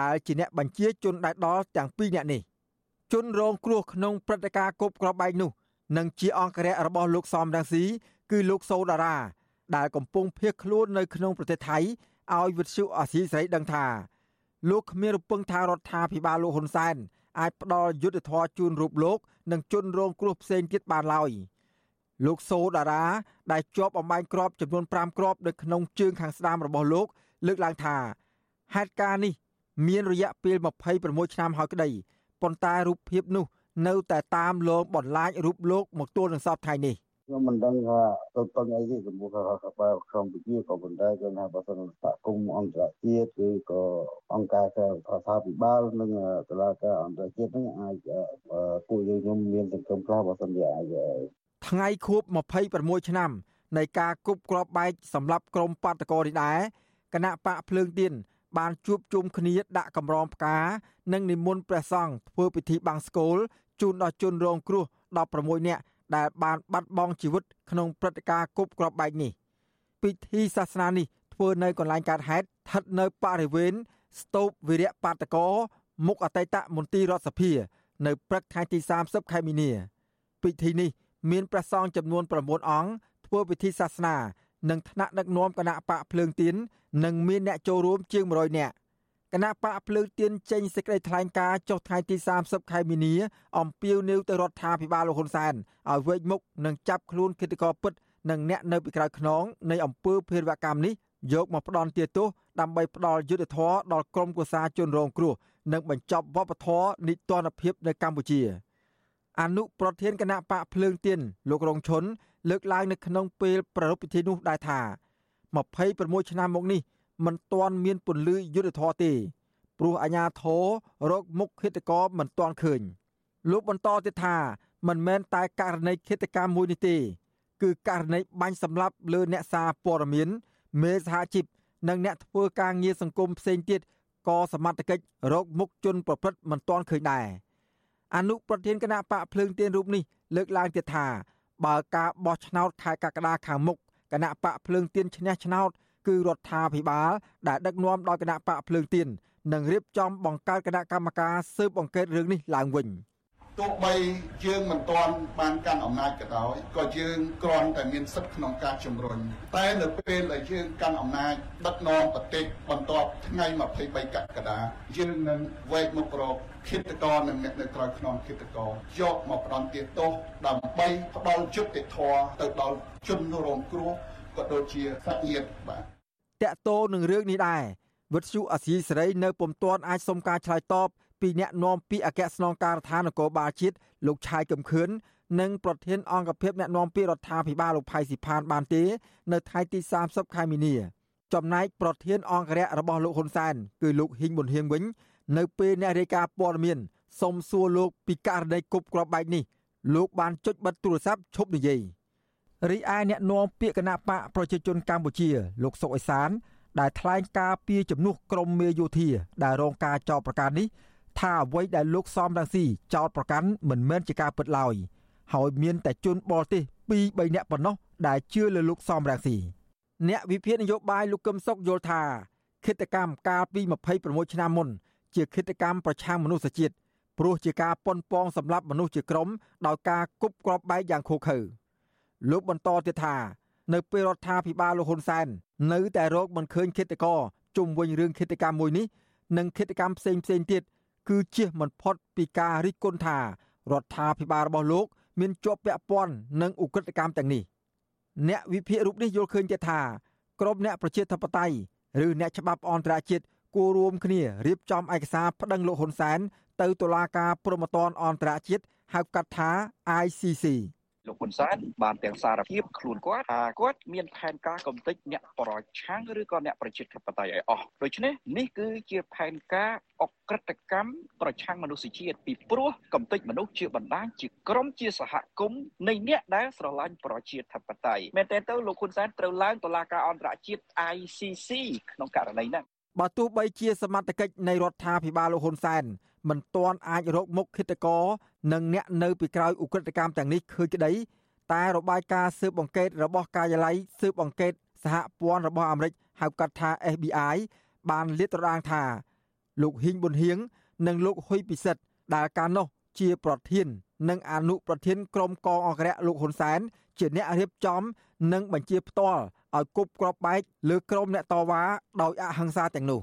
ដែលជាអ្នកបញ្ជាជនដែលដល់ទាំងពីរនាក់នេះជនរងគ្រោះក្នុងព្រឹត្តិការណ៍គប់ក្របបែកនោះនិងជាអង្គរៈរបស់លោកសំរងស៊ីគឺលោកសូដារ៉ាដែលកំពុងភៀសខ្លួននៅក្នុងប្រទេសថៃឲ្យវិទ្យុអាស៊ីសេរីដឹងថាលោកគ្មានរំពឹងថារដ្ឋាភិបាលលោកហ៊ុនសែនអាចផ្ដល់យុទ្ធធរជូនរូបលោក និងជនរងគ្រោះផ្សេងទៀតបានឡើយ លោកសូដារ៉ាដែលជាប់អំបែងក្របចំនួន5គ្រាប់នៅក្នុងជើងខាងស្ដាំរបស់លោក លើកឡើងថាហេតុការណ៍នេះ មានរយៈពេល26ឆ្នាំហើយក្តីប៉ុន្តែរូបភាពនោះ នៅតែតាមលងបន្លាចរូបលោកមកទល់នឹងសពថ្ងៃនេះខ្ញុំមិនដឹងថាទៅទៅអីទេចំពោះរដ្ឋបាលក្នុងវិជាក៏ប៉ុន្តែគឺថាបើសិនសហគមន៍អន្តរជាតិឬក៏អង្គការរដ្ឋាភិបាលនិងតុលាការអន្តរជាតិនឹងអាចពួកយើងខ្ញុំមានសង្ឃឹមខ្លះបើសិនជាអាច ថ្ងៃខួប26ឆ្នាំនៃការគប់គ្រាប់បែកសម្រាប់ក្រុមបាតកោនេះដែរគណៈបកភ្លើងទៀនបានជួបជុំគ្នាដាក់កម្រងផ្កានិងនិមន្តព្រះសង្ឃធ្វើពិធីបាំងស្កូលជូនដល់ជនរងគ្រោះ16នាក់ដែលបានបាត់បង់ជីវិតក្នុងព្រឹត្តិការណ៍គប់គ្រាប់បែកនេះពិធីសាសនានេះធ្វើនៅកន្លែងកើតហេតុស្ថិតនៅបរិវេណស្ទូបវីរៈបាតកោមុខអតីតមន្ទីររដ្ឋសភា នៅព្រឹកថ្ងៃទី30ខែមីនាពិធីនេះ មានព្រះសង្ឃចំនួន9អង្គធ្វើពិធីសាសនា និងថ្នាក់ដឹកនាំគណៈបកភ្លើងទៀននិងមានអ្នកចូលរួមជាង100នាក់គណៈបកភ្លើងទៀនចេញសេចក្តីថ្លែងការណ៍ចុះថ្ងៃទី30ខែមីនាអំពាវនាវទៅរដ្ឋាភិបាលលោកហ៊ុនសែនឲ្យវេកមុខនិងចាប់ខ្លួនគិតកោពិតនិងអ្នកនៅពីក្រោយខ្នងនៃអំពើភេរវកម្មនេះយកមកផ្ដន់ទាទោសដើម្បីផ្ដល់យុទ្ធធរដល់ក្រុមកុសាជនរងគ្រោះនិងបញ្ចប់វប្បធម៌នីតិរដ្ឋភាពនៅកម្ពុជា។ អនុប្រធានគណៈបកភ្លើងទៀនលោករងឈុនលើកឡើងនៅក្នុងពេលប្រារព្ធពិធីនោះដែរថា26ឆ្នាំមកនេះមិនទាន់មានពន្លឺយុទ្ធធរទេព្រោះអាញាធររកមុខឃាតករមិនទាន់ឃើញ លោកបន្តទៀតថាមិនមែនតែករណីឃាតកម្មមួយនេះទេ គឺករណីបាញ់សម្លាប់លើអ្នកសារព័ត៌មាន មេសហជីពនិងអ្នកធ្វើការងារសង្គមផ្សេងទៀតក៏សមត្ថកិច្ចរកមុខជនប្រព្រឹត្តមិនទាន់ឃើញដែរ អនុប្រធានគណៈបកភ្លើងទៀនរូបនេះលើកឡើងទៀតថាបើការបោះឆ្នោតខែកក្កដាខាងមុខគណៈបកភ្លើងទៀនឈ្នះឆ្នោតគឺរដ្ឋាភិបាលដែលដឹកនាំដោយគណៈបកភ្លើងទៀននឹងរៀបចំបង្កើតគណៈកម្មការស៊ើបអង្កេតរឿងនេះឡើងវិញ។ ទោះបីយើងមិនទាន់បានកាន់អំណាចក៏ដោយក៏យើងគ្រាន់តែមានសិទ្ធិក្នុងការជំរុញតែនៅពេលដែលយើងកាន់អំណាចដឹកនាំប្រទេសបន្ទាប់ថ្ងៃ23កក្កដាយើងនឹងវែកមុខរកគិតកោនិងអ្នកនៅក្រៅខ្នងគិតកោយកមកផ្ដន់ទាទោសដើម្បីផ្ដល់យុត្តិធម៌ទៅដល់ជនរងគ្រោះក៏ដូចជាសាច់ញាតិបាទតកតោនឹងរឿងនេះដែរវិទ្យុអាស៊ីសេរីនៅពុំទាន់អាចសុំការឆ្លើយតប ពីអ្នកនាំពាក្យអគ្គស្នងការដ្ឋាននគរបាលជាតិលោកឆាយកំខឿននិងប្រធានអង្គភិបអ្នកនាំពាក្យរដ្ឋាភិបាលលោកផៃស៊ីផានបានទេនៅថ្ងៃទី30ខែមីនាចំណែកប្រធានអង្គរៈរបស់លោកហ៊ុនសែនគឺលោកហ៊ីងប៊ុនហៀងវិញនៅពេលអ្នករាយការណ៍ព័ត៌មានសុំសួរលោកពីករណីគប់ក្របបែកនេះលោកបានចុចបិទទូរស័ព្ទឈប់និយាយរីឯអ្នកនាំពាក្យគណៈបកប្រជាជនកម្ពុជា លោកសុកអេសាន ដែលថ្លែងការពីជំនួសក្រមមេយោធាដែលរងការចោទប្រកាន់នេះ ថាអ្វីដែលលោកសំរងស៊ីចោទប្រកាន់មិនមែនជាការពិតឡើយហើយមានតែជនបរទេស2 3នាក់ប៉ុណ្ណោះដែលជឿលើលោកសំរងស៊ីអ្នកវិភាគនយោបាយលោកកឹមសុខយល់ថាគិតកម្មកាលពី26ឆ្នាំមុន ជាគិតកម្មប្រឆាំងមនុស្សជាតិព្រោះជាការប៉ុនប៉ងសម្លាប់មនុស្សជាក្រុមដោយការគប់គ្រាប់បែកយ៉ាងឃោឃៅលោកបន្តទៀតថា នៅពេលរដ្ឋាភិបាលលោកហ៊ុនសែននៅតែរកមិនឃើញឃាតករជុំវិញរឿងឃាតកម្មមួយនេះនិងឃាតកម្មផ្សេងផ្សេងទៀត គឺជៀសមិនផុតពីការរិះគន់ថារដ្ឋាភិបាលរបស់លោក មានជាប់ពាក់ព័ន្ធនឹងឧក្រិដ្ឋកម្មទាំងនេះអ្នកវិភាគរូបនេះយល់ឃើញទៀតថាក្រុមអ្នកប្រជាធិបតេយ្យឬអ្នកច្បាប់អន្តរជាតិគួររួមគ្នារៀបចំឯកសារប្តឹងលោកហ៊ុនសែនទៅតុលាការព្រហ្មទណ្ឌអន្តរជាតិហៅកាត់ថា ICC លោកហ៊ុនសែនបានទាំងសារភាពខ្លួនគាត់ថាគាត់មានផែនការកំទេចអ្នកប្រឆាំងឬក៏អ្នកប្រជាធិបតេយ្យឲ្យអស់ដូច្នេះនេះគឺជាផែនការអក្រិតកម្មប្រឆាំងមនុស្សជាតិពីព្រោះកំទេចមនុស្សជាបណ្ដាញជាក្រុមជាសហគមន៍នៃអ្នកដែលស្រឡាញ់ប្រជាធិបតេយ្យមែនតើទៅលោកហ៊ុនសែនត្រូវឡើងតុលាការអន្តរជាតិ ICC ក្នុងករណីហ្នឹងបើទោះបីជាសមត្ថកិច្ចនៃរដ្ឋាភិបាលលោកហ៊ុនសែន មិនទាន់អាចរកមុខឃាតករនិងអ្នកនៅពីក្រោយឧក្រិដ្ឋកម្មទាំងនេះឃើញក្តីតែរបាយការណ៍ស៊ើបអង្កេតរបស់ការិយាល័យស៊ើបអង្កេតសហព័ន្ធរបស់អាមេរិកហៅកាត់ថា FBI បានលាតត្រដាងថា លោកហ៊ីងប៊ុនហៀងនិងលោកហ៊ុយពិសិដ្ឋដែលកាលនោះជាប្រធាន និងអនុប្រធានក្រុមកងអង្គរៈលោកហ៊ុនសែនជាអ្នករៀបចំ និងបញ្ជាផ្ទាល់ឲ្យគប់គ្រាប់បែកលើក្រុមអ្នកតវ៉ាដោយអហិង្សាទាំងនោះ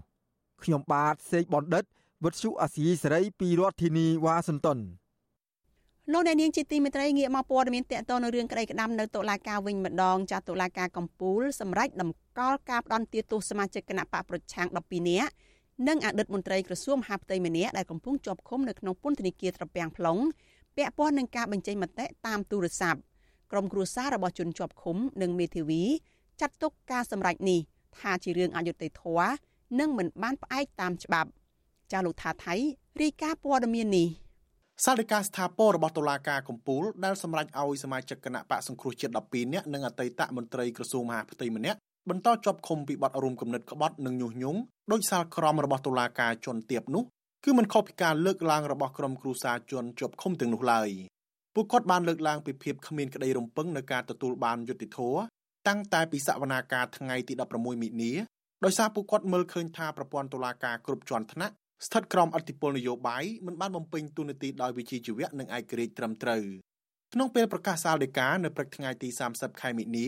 ខ្ញុំបាទសេកបណ្ឌិត វុទ្ធុអាស៊ីសេរីពីរដ្ឋធានីវ៉ាស៊ីនតោនលោកអ្នកនាងជាទីមេត្រីងាកមកព័ត៌មានតកតនៅរឿងក្តីក្តាំនៅតុលាការវិញម្ដងចាត់តុលាការកំពូលសម្រាប់ដំកល់ការផ្ដន់ទាទោសសមាជិកគណៈបកប្រឆាំង12នាក់និងអតីតមន្ត្រីក្រសួងមហាផ្ទៃម្នាក់ដែលកំពុងជាប់ឃុំនៅក្នុងពន្ធនាគារត្រពាំង plong ពាក់ព័ន្ធនឹងការបញ្ចេញមតិតាមទូរស័ព្ទក្រុមគ្រួសាររបស់ជនជាប់ឃុំនិងមេធាវីចាត់ទុកការសម្រេចនេះថាជារឿងអយុត្តិធម៌និងមិនបានផ្អែកតាមច្បាប់ ចាលោកថាថៃរាយការណ៍ព័ត៌មាននេះសាលដីកាស្ថាពររបស់តុលាការកំពូលដែលសម្រេចឲ្យសមាជិកគណៈបកសង្គ្រោះជាតិ12នាក់និងអតីតមន្ត្រីក្រសួងមហាផ្ទៃម្នាក់បន្តជាប់ឃុំពីបទរួមគំនិតក្បត់និងញុះញង់ដោយសាលក្រមរបស់តុលាការជន់ទៀបនោះគឺមិនខុសពីការលើកឡើងរបស់ក្រុមគ្រូសាជន់ជាប់ឃុំទាំងនោះឡើយពួកគាត់បានលើកឡើងពីភាពគ្មានក្តីរំពឹងនៅការទទួលបានយុត្តិធម៌តាំងតែពីសវនាការថ្ងៃទី16មិនិនាដោយសារពួកគាត់មើលឃើញថាប្រព័ន្ធតុលាការគ្រប់ជាន់ថ្នាក់ ស្ថិតក្រោមអធិបុលនយោបាយមិនបានបំពេញតួនាទីដោយវិជ្ជាជីវៈនិងឯករាជ្យត្រឹមត្រូវក្នុងពេលប្រកាសសាលដីកានៅព្រឹកថ្ងៃទី30ខែមិនិនា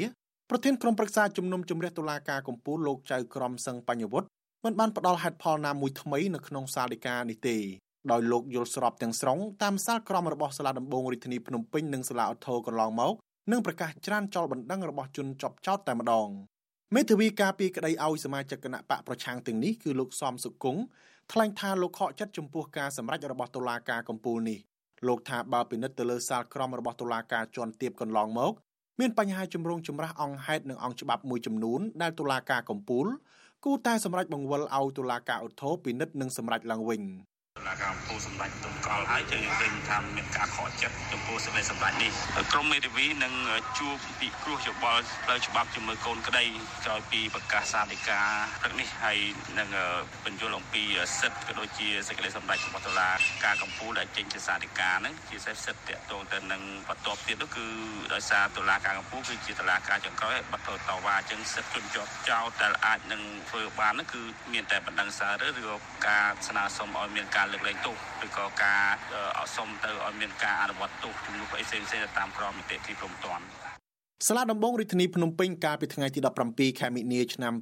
ប្រធានក្រុមប្រឹក្សាជំនុំជម្រះតុលាការកំពូលលោកចៅក្រមសឹងបញ្ញវុត្តមិនបានផ្ដល់ហេតុផលណាមួយថ្មីនៅក្នុងសាលដីកានេះទេដោយលោកយល់ស្របទាំងស្រុងតាមសាលក្រមរបស់សាលាដំបងរាជធានីភ្នំពេញនិងសាលាឧទ្ធរកន្លងមកនិងប្រកាសច្រានចោលបណ្ដឹងរបស់ជនជាប់ចោតតែម្ដងមេធាវីការពីក្តីឲ្យសមាជិកគណៈបកប្រឆាំងទាំងនេះគឺលោកសំសុគង្គ ថ្លែងថាលោកខកចិត្តចំពោះការសម្រេចរបស់តុលាការកំពូលនេះលោកថាបើពិនិត្យទៅលើសាលក្រមរបស់តុលាការជាន់ទាបកន្លងមកមានបញ្ហាជំរងចម្រាស់អង្គហេតុនិងអង្គច្បាប់មួយចំនួនដែលតុលាការកំពូលគូតែសម្រេចបង្វិលឲ្យតុលាការឧទ្ធរពិនិត្យនិងសម្រេចឡើងវិញ។ តុលាការពូសម្ដេចទុំកលហើយយើងឃើញថាមានការខកចិត្តចំពោះសេចក្តីសម្រេចនេះក្រមមេធាវីនឹងជួបពិគ្រោះយោបល់ផ្លូវច្បាប់ជាមួយកូនក្តីក្រោយពីប្រកាសសាលដីកាព្រឹកនេះហើយនឹងបញ្យល់អំពីសិទ្ធិក៏ដូចជាសេចក្តីសម្រេចរបស់តុលាការកំពូលដែលចេញជាសាលដីកាហ្នឹងជាសិទ្ធិតាក់ទងទៅនឹងបន្ទាប់ទៀតនោះគឺដោយសារតុលាការកំពូលគឺជាតុលាការចុងក្រោយហើយបាត់ទៅតវ៉ាអញ្ចឹងសិទ្ធិជនជាប់ចោតដែលអាចនឹងធ្វើបាននោះគឺមានតែបណ្ដឹងសារឬក៏ការស្នើសុំឲ្យមានការលើកលែងទោសឬក៏ការអសុំទៅឲ្យមានការអនុវត្តទោសជំនួសអីផ្សេងៗទៅតាមក្រមនីតិទីព្រមត្តនសាលាដំបងរាជធានីភ្នំពេញកាលពីថ្ងៃទី17ខែមិនិនាឆ្នាំ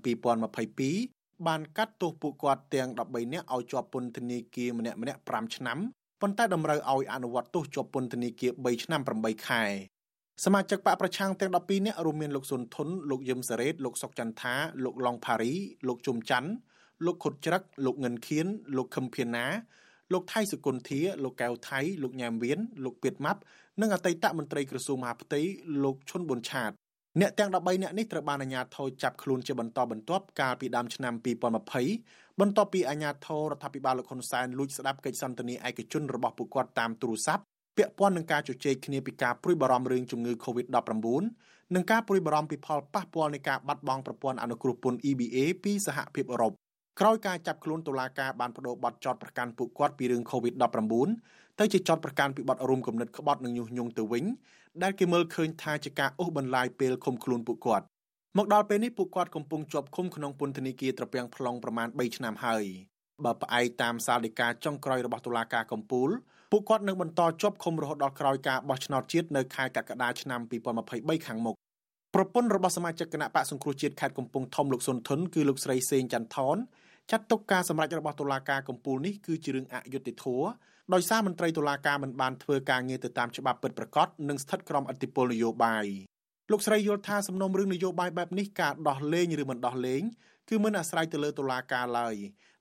2022បានកាត់ទោសពួកគាត់ទាំង13នាក់ឲ្យជាប់ពន្ធនាគារម្នាក់ម្នាក់5ឆ្នាំប៉ុន្តែតម្រូវឲ្យអនុវត្តទោសជាប់ពន្ធនាគារ3ឆ្នាំ8ខែសមាជិកបកប្រឆាំងទាំង12នាក់រួមមានលោកសុនធុនលោកយឹមសារ៉េតលោកសុកចន្ទថាលោកឡុងផារីលោកជុំច័ន្ទ លោកខុតច្រឹកលោកងិនខៀនលោកខឹមភៀណាលោកថៃសុគន្ធាលោកកៅថៃលោកញ៉ាមវៀនលោកពៀតម៉ាប់និងអតីតមន្ត្រីក្រសួងមហាផ្ទៃលោកឈុនប៊ុនឆាតអ្នកទាំង13នាក់នេះត្រូវបានអាជ្ញាធរចាប់ខ្លួនជាបន្តបន្ទាប់កាលពីដើមឆ្នាំ2020បន្ទាប់ពីអាជ្ញាធររដ្ឋាភិបាលលោកហ៊ុនសែនលួចស្ដាប់កិច្ចសន្ទនាឯកជនរបស់ពួកគាត់តាមទូរស័ព្ទពាក់ព័ន្ធនឹងការជជែកគ្នាពីការព្រួយបារម្ភរឿងជំងឺ Covid-19 និងការព្រួយបារម្ភពីផលប៉ះពាល់នៃការបាត់បង់ប្រព័ន្ធអនុគ្រោះពន្ធ EBA ពីសហភាពអឺរ៉ុប ក្រោយការចាប់ខ្លួនតុលាការបានបដូរបទចោតប្រកាន់ពួកគាត់ពីរឿង COVID-19 ទៅជាចោតប្រកាន់ពីបទរួមគំនិតក្បត់និងញុះញង់ទៅវិញដែលគេមើលឃើញថាជាការអូសបន្លាយពេលឃុំខ្លួនពួកគាត់មកដល់ពេលនេះពួកគាត់កំពុងជាប់ឃុំក្នុងពន្ធនាគារត្រពាំង plong ប្រមាណ3ឆ្នាំហើយបើផ្អែកតាមសាលដីកាចុងក្រោយរបស់តុលាការកំពូលពួកគាត់នឹងបន្តជាប់ឃុំរហូតដល់ក្រោយការបោះឆ្នោតជាតិនៅខែកក្កដាឆ្នាំ2023ខាងមុខប្រពន្ធរបស់សមាជិកគណៈបកសង្គ្រោះជាតិខេត្តកំពង់ធំលោកសុនធុនគឺលោកស្រីសេងចន្ទថន ចាត់ទុកការសម្រេចរបស់តុលាការកំពូលនេះគឺជារឿងអយុត្តិធម៌ដោយសារមន្ត្រីតុលាការមិនបានធ្វើការងារទៅតាមច្បាប់ពិតប្រាកដនិងស្ថិតក្រោមអធិបុលនយោបាយលោកស្រីយល់ថាសំណុំរឿងនយោបាយបែបនេះការដោះលែងឬមិនដោះលែងគឺមិនអាស្រ័យទៅលើតុលាការឡើយ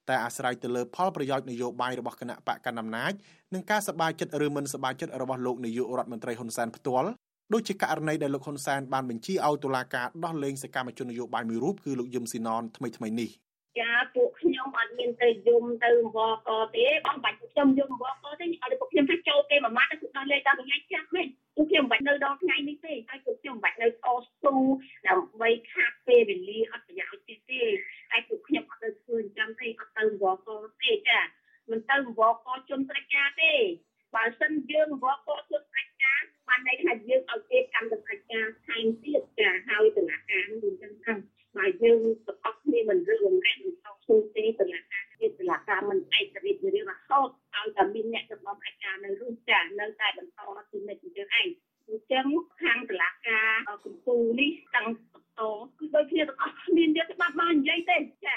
តែអាស្រ័យទៅលើផលប្រយោជន៍នយោបាយរបស់គណៈបកកណ្ដាលអំណាចនិងការសប្បាយចិត្តឬមិនសប្បាយចិត្តរបស់លោកនាយករដ្ឋមន្ត្រីហ៊ុនសែនផ្ទាល់ដូចជាករណីដែលលោកហ៊ុនសែនបានបញ្ជាឲ្យតុលាការដោះលែងសកម្មជននយោបាយមួយរូបគឺលោកយឹមស៊ីណនថ្មីថ្មីនេះ ចាពួកខ្ញុំអត់មានទៅយំទៅវកទេបងបាច់ខ្ញុំយំវកទេឲ្យពួកខ្ញុំទៅចូលគេមួយម៉ាត់ទៅដល់លេខតាមថ្ងៃចាស់វិញពួកខ្ញុំមិនបាច់នៅដល់ថ្ងៃនេះទេហើយពួកខ្ញុំមិនបាច់នៅតស៊ូដើម្បីខាត់ពេលវេលាអត់ប្រយោជន៍ទេទេហើយពួកខ្ញុំអត់ទៅធ្វើអញ្ចឹងទេអត់ទៅវកទេចាមិនទៅវកជនប្រកាទេបើសិនយើងវកជនប្រកាបានន័យថាយើងឲ្យគេកម្មប្រកាថែមទៀតចាហើយដំណាក់កាលនេះអញ្ចឹង ទៅបើយើងទាំងអស់គ្នាមិនរឿងរំលែកមិនតស៊ូទេដំណាក់កាលទៀតដំណាក់កាលមិនឯករាជ្យរឿងរហូតឲ្យតែមានអ្នកចំណងឯកានៅរស់ចានៅតែបន្តទីនេះអញ្ចឹងឯងអញ្ចឹងខាងដំណាក់កាលកម្ពុជានេះតាំងបន្តគឺដូចគ្នាទាំងអស់មានយកច្បាប់មកនិយាយទេចា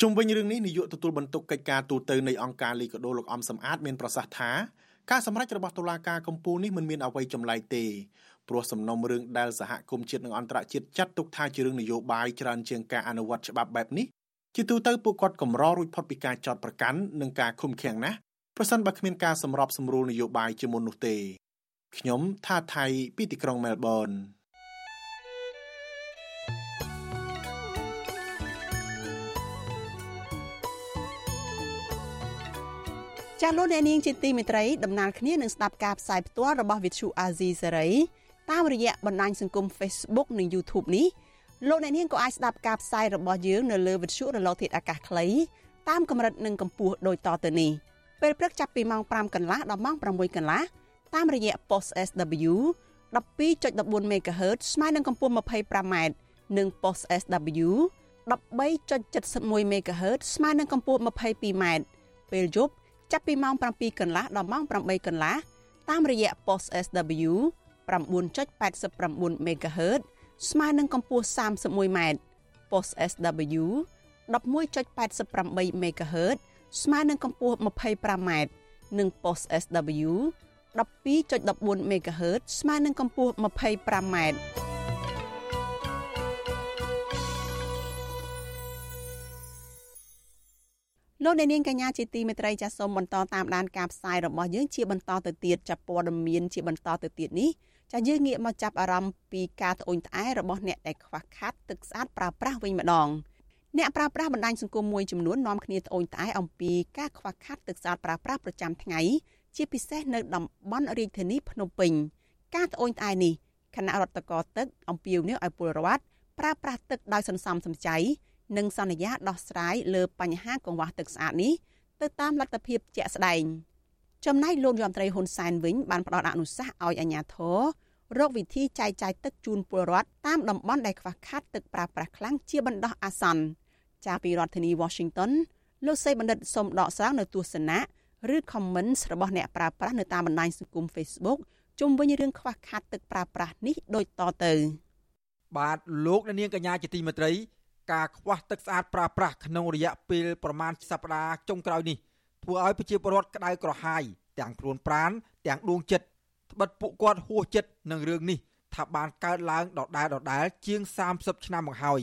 ជុំវិញរឿងនេះនាយកទទួលបន្ទុកកិច្ចការទូតទៅនៃអង្គការលីកាដូលោកអំសំអាតមានប្រសាសន៍ថាការសម្រេចរបស់តុលាការកំពូលនេះមិនមានអ្វីចម្លែកទេ ព្រោះសំណុំរឿងដែលសហគមន៍ជាតិនិងអន្តរជាតិចាត់ទុកថាជារឿងនយោបាយច្រើនជាងការអនុវត្តច្បាប់បែបនេះជាទូទៅពួកគាត់កម្ររួចផុតពីការចោទប្រកាន់និងការឃុំឃាំងណាស់ប្រសិនបើគ្មានការសម្របសម្រួលនយោបាយជាមុននោះទេខ្ញុំថាថៃពីទីក្រុងមែលប៊នចាលោកអ្នកនាងជាទីមេត្រីដំណើរគ្នានឹងស្ដាប់ការផ្សាយផ្ទាល់របស់ Vithu Azizi Serai តាមរយៈបណ្ដាញសង្គម Facebook និង YouTube នេះលោកអ្នកនាងក៏អាចស្ដាប់ការផ្សាយរបស់យើងនៅលើ Vithu រលកធាតុអាកាសខ្លីតាមកម្រិតនិងកម្ពស់ដូចតទៅនេះពេលព្រឹកចាប់ពីម៉ោង5កន្លះដល់ម៉ោង6កន្លះតាមរយៈ post SW 12.14 MHz ស្មើនឹងកម្ពស់ 25m និង post SW 13.71 MHz ស្មើនឹងកម្ពស់ 22m ពេលយប់ចាប់ពីម៉ោង7កន្លះដល់ម៉ោង8កន្លះតាមរយៈ post SW 9.89 MHz ស្មើនឹងកម្ពស់ 31m post SW 11.88 MHz ស្មើនឹងកម្ពស់ 25m និង post SW 12.14 MHz ស្មើនឹងកម្ពស់ 25m លោកអ្នកនាងកញ្ញាជាទីមេត្រីចាសសូមបន្តតាមដានការផ្សាយរបស់យើងជាបន្តទៅទៀតចាប់ព័ត៌មានជាបន្តទៅទៀតនេះ ចាយើងងាកមកចាប់អារម្មណ៍ពីការត្អូញត្អែរបស់អ្នកដែលខ្វះខាតទឹកស្អាតប្រើប្រាស់វិញម្ដងអ្នកប្រើប្រាស់បណ្ដាញសង្គមមួយចំនួននាំគ្នាត្អូញត្អែអំពីការខ្វះខាតទឹកស្អាតប្រើប្រាស់ប្រចាំថ្ងៃជាពិសេសនៅតំបន់រាជធានីភ្នំពេញការត្អូញត្អែនេះគណៈរដ្ឋកោទឹកអំពាវនាវឲ្យពលរដ្ឋប្រើប្រាស់ទឹកដោយសន្សំសំចៃនិងសន្យាដោះស្រាយលើបញ្ហាកង្វះទឹកស្អាតនេះទៅតាមលទ្ធភាពជាក់ស្ដែង ចំណែកលោកយមត្រីហ៊ុនសែនវិញបានផ្ដល់អនុសាសន៍ឲ្យអាជ្ញាធររកវិធីចែកចាយទឹកជូនពលរដ្ឋតាមតំបន់ដែលខ្វះខាតទឹកប្រើប្រាស់ខ្លាំងជាបណ្ដោះអាសន្នចាពីរដ្ឋធានី Washington លោកសេបណ្ឌិតសូមដកស្រង់នៅទស្សនៈឬ comments របស់អ្នកប្រើប្រាស់នៅតាមបណ្ដាញសង្គម Facebook ជុំវិញរឿងខ្វះខាតទឹកប្រើប្រាស់នេះដូចតទៅ បាទលោកនាងកញ្ញាជាទីមេត្រី ការខ្វះទឹកស្អាតប្រើប្រាស់ក្នុងរយៈពេលប្រមាណសប្តាហ៍ចុងក្រោយនេះ ធ្វើឲ្យប្រជាពលរដ្ឋក្តៅក្រហាយទាំងខ្លួនប្រាណទាំងដួងចិត្តត្បិតពួកគាត់ហួសចិត្តនឹងរឿងនេះថាបានកើតឡើងដដែលដដែលជាង30ឆ្នាំមកហើយ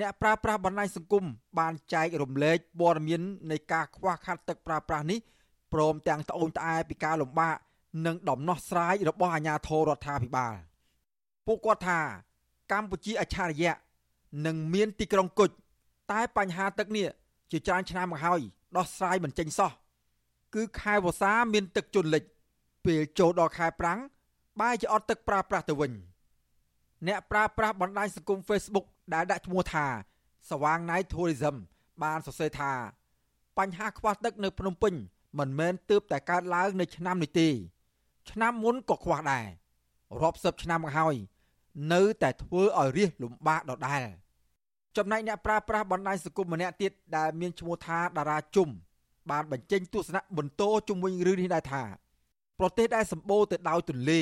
អ្នកប្រើប្រាស់បណ្ដាញសង្គមបានចែករំលែកព័ត៌មាននៃការខ្វះខាតទឹកប្រើប្រាស់នេះព្រមទាំងត្អូញត្អែពីការលំបាកនិងដំណោះស្រាយរបស់អាជ្ញាធររដ្ឋាភិបាលពួកគាត់ថាកម្ពុជាអច្ឆរិយៈនឹងមានទីក្រុងគុជតែបញ្ហាទឹកនេះជាច្រើនឆ្នាំមកហើយ ដោះស្រាយមិនចេញសោះគឺខែវស្សាមានទឹកជន់លិច ពេលចូលដល់ខែប្រាំងបែរជាអត់ទឹកប្រើប្រាស់ទៅវិញ អ្នកប្រើប្រាស់បណ្ដាញសង្គម Facebook ដែលដាក់ឈ្មោះថាសវាងណៃ Tourism បានសរសេរថាបញ្ហាខ្វះទឹកនៅភ្នំពេញមិនមែនទើបតែកើតឡើងនៅឆ្នាំនេះទេ ឆ្នាំមុនក៏ខ្វះដែររាប់សិបឆ្នាំមកហើយ នៅតែធ្វើឲ្យរាសលំបាកដដែល ចំណែកអ្នកប្រើប្រាស់បណ្ដាញសង្គមម្នាក់ទៀតដែលមានឈ្មោះថាតារាជុំបានបញ្ចេញទស្សនៈបន្តជុំវិញរឿងនេះដែរថា ប្រទេសដែលសម្បូរទៅដោយទន្លេ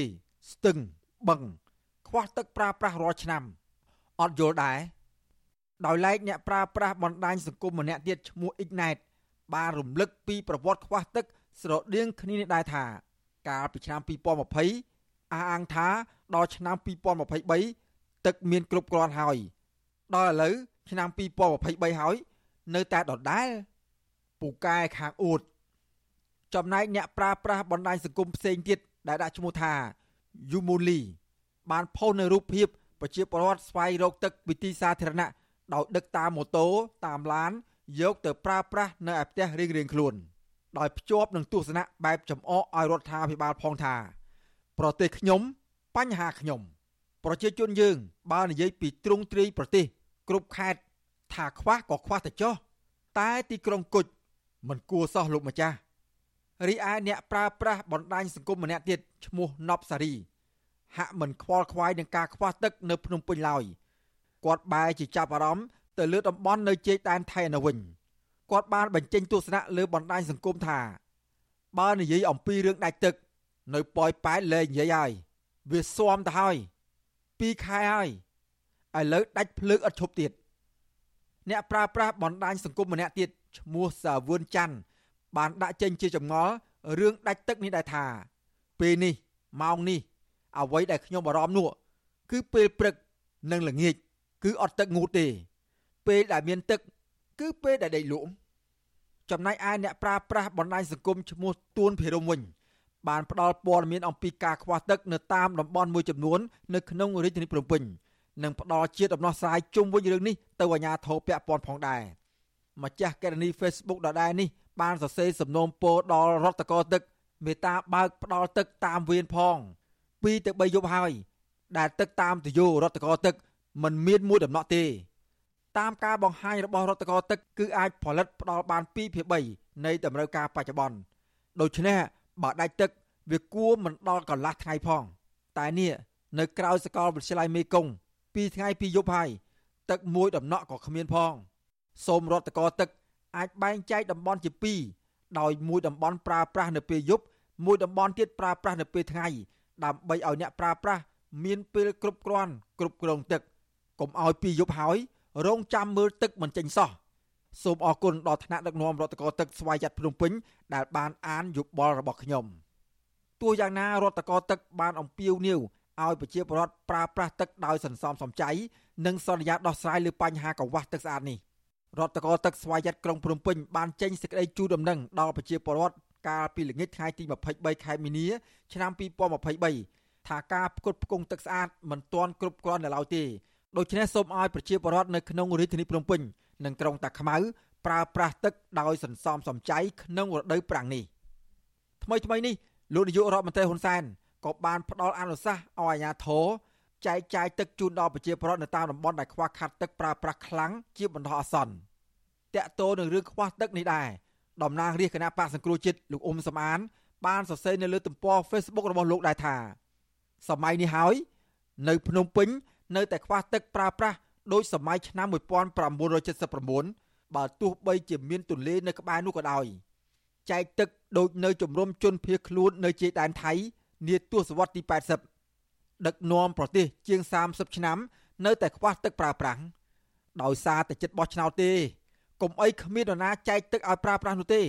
ស្ទឹងបឹងខ្វះទឹកប្រើប្រាស់រាល់ឆ្នាំអត់យល់ដែរដោយឡែកអ្នកប្រើប្រាស់បណ្ដាញសង្គមម្នាក់ទៀតឈ្មោះអ៊ីកណែតបានរំលឹកពីប្រវត្តិខ្វះទឹកស្រដៀងគ្នានេះដែរថាកាលពីឆ្នាំ2020អះអាងថាដល់ឆ្នាំ2023ទឹកមានគ្រប់គ្រាន់ហើយ ដល់ឥឡូវឆ្នាំ2023ហើយនៅតែដដែលពូកែខាងអួតចំណែកអ្នកប្រើប្រាស់បណ្ដាញសង្គមផ្សេងទៀតដែលដាក់ឈ្មោះថា Yumuli បានផុសនៅរូបភាពប្រជាពលរដ្ឋស្វែងរកទឹកពីទីសាធារណៈដោយដឹកតាមម៉ូតូតាមឡាន យកទៅប្រើប្រាស់នៅឯផ្ទះរៀងៗខ្លួន ដោយភ្ជាប់នឹងទស្សនៈបែបចំអកឲ្យរដ្ឋាភិបាលផងថា ប្រទេសខ្ញុំបញ្ហាខ្ញុំ ប្រជាជនយើង បើនិយាយពីទ្រង់ទ្រាយប្រទេស គ្រប់ខេត្តថាខ្វះក៏ខ្វះតែចុះតែទីក្រុងគុជមិនគួរសោះលោកម្ចាស់រីឯអ្នកប្រើប្រាស់បណ្ដាញសង្គមម្នាក់ទៀតឈ្មោះណប់សារីហាក់មិនខ្វល់ខ្វាយនឹងការខ្វះទឹកនៅភ្នំពេញឡើយគាត់បែរជាចាប់អារម្មណ៍ទៅលើតំបន់នៅជ័យដែនថៃនៅវិញគាត់បានបញ្ចេញទស្សនៈលើបណ្ដាញសង្គមថាបើនិយាយអំពីរឿងដាច់ទឹក នៅប៉ោយប៉ែតលែងនិយាយហើយវាស៊ាំទៅហើយ 2ខែហើយឥឡូវដាច់ភ្លើងអត់ឈប់ទៀតអ្នកប្រើប្រាស់បណ្ដាញសង្គមម្នាក់ទៀតឈ្មោះសាវឿនច័ន្ទបានដាក់ចេញជាចម្ងល់រឿងដាច់ទឹកនេះដែរថា ពេលនេះម៉ោងនេះអ្វីដែលខ្ញុំបារម្ភនោះគឺពេលព្រឹកនិងល្ងាចគឺអត់ទឹកងូតទេ ពេលដែលមានទឹក គឺពេលដែលដេកលក់ចំណែកឯអ្នកប្រើប្រាស់បណ្ដាញសង្គមឈ្មោះទួនភិរមវិញ បានផ្ដល់ព័ត៌មានអំពីការខ្វះទឹកនៅតាមតំបន់មួយចំនួននៅក្នុងរាជធានីភ្នំពេញនិងផ្ដល់ជាដំណោះស្រាយជុំវិញរឿងនេះទៅអាជ្ញាធរពាក់ព័ន្ធផងដែរម្ចាស់កេរនី Facebook ដដែលនេះបានសរសេរសំណូមពរដល់រដ្ឋកោទឹកមេត្តាបើកផ្ដល់ទឹកតាមវៀនផង2ទៅ3យប់ហើយ ដែលទឹកតាមទយោរដ្ឋកោទឹកមិនមានមួយដំណក់ទេតាមការបង្ហាញរបស់រដ្ឋកោទឹកគឺអាចផលិតផ្ដល់បាន2ភាគ3នៃតម្រូវការបច្ចុប្បន្នដូច្នេះ បើដាច់ទឹកវាគួរមិនដល់កន្លះថ្ងៃផង តែនេះនៅក្រៅសកលវិទ្យាល័យមេគង្គ2ថ្ងៃ2យប់ហើយទឹកមួយដំណក់ក៏គ្មានផង សូមរដ្ឋកោទឹក អាចបែងចែកតំបន់ជា2ដោយមួយតំបន់ប្រើប្រាស់នៅពេលយប់មួយតំបន់ទៀតប្រើប្រាស់នៅពេលថ្ងៃដើម្បីឲ្យអ្នកប្រើប្រាស់មានពេលគ្រប់គ្រាន់គ្រប់គ្រងទឹកកុំឲ្យពីយប់ហើយរងចាំមើលទឹកមិនចេញសោះ សូមអរគុណដល់ថ្នាក់ដឹកនាំរដ្ឋកោទឹកស្វ័យយ័តភ្នំពេញដែលបានអានយោបល់របស់ខ្ញុំទោះយ៉ាងណារដ្ឋកោទឹកបានអំពាវនាវឲ្យប្រជាពលរដ្ឋប្រើប្រាស់ទឹកដោយសន្សំសំចៃនិងសន្យាដោះស្រាយលើបញ្ហាកង្វះទឹកស្អាតនេះរដ្ឋកោទឹកស្វ័យយ័តក្រុងភ្នំពេញបានចេញសេចក្តីជូនដំណឹងដល់ប្រជាពលរដ្ឋកាលពីល្ងាចថ្ងៃទី23ខែមីនាឆ្នាំ2023ថាការផ្គត់ផ្គង់ទឹកស្អាតមិនទាន់គ្រប់គ្រាន់នៅឡើយទេដូច្នេះសូមឲ្យប្រជាពលរដ្ឋនៅក្នុងរាជធានីភ្នំពេញ និងក្រុងតាខ្មៅប្រើប្រាស់ទឹកដោយសន្សំសំចៃក្នុងរដូវប្រាំងនេះថ្មីថ្មីនេះលោកនាយករដ្ឋមន្ត្រីហ៊ុនសែនក៏បានផ្ដល់អនុសាសន៍ឲ្យអាជ្ញាធរចែកចាយទឹកជូនដល់ប្រជាពលរដ្ឋនៅតាមតំបន់ដែលខ្វះខាតទឹកប្រើប្រាស់ខ្លាំងជាបណ្ដោះអាសន្នតកតោនឹងរឿងខ្វះទឹកនេះដែរតំណាងរាជគណៈបកសង្គ្រោះជាតិលោកអ៊ុំសំអាន បានសរសេរនៅលើទំព័រ Facebook របស់លោកដែរថាសម័យនេះហើយនៅភ្នំពេញនៅតែខ្វះទឹកប្រើប្រាស់ ដោយសម័យឆ្នាំ1979បើទោះបីជាមានទន្លេនៅក្បែរនោះក៏ដោយចែកទឹកដូចនៅជំរំជនភៀសខ្លួននៅជ័យដែនថៃនាទសវត្សទី80ដឹកនាំប្រទេសជាង30ឆ្នាំ នៅតែខ្វះទឹកប្រើប្រាស់ដោយសារតែចិត្តបោះឆ្នោតទេកុំអីគ្មាននរណាចែកទឹកឲ្យប្រើប្រាស់នោះទេ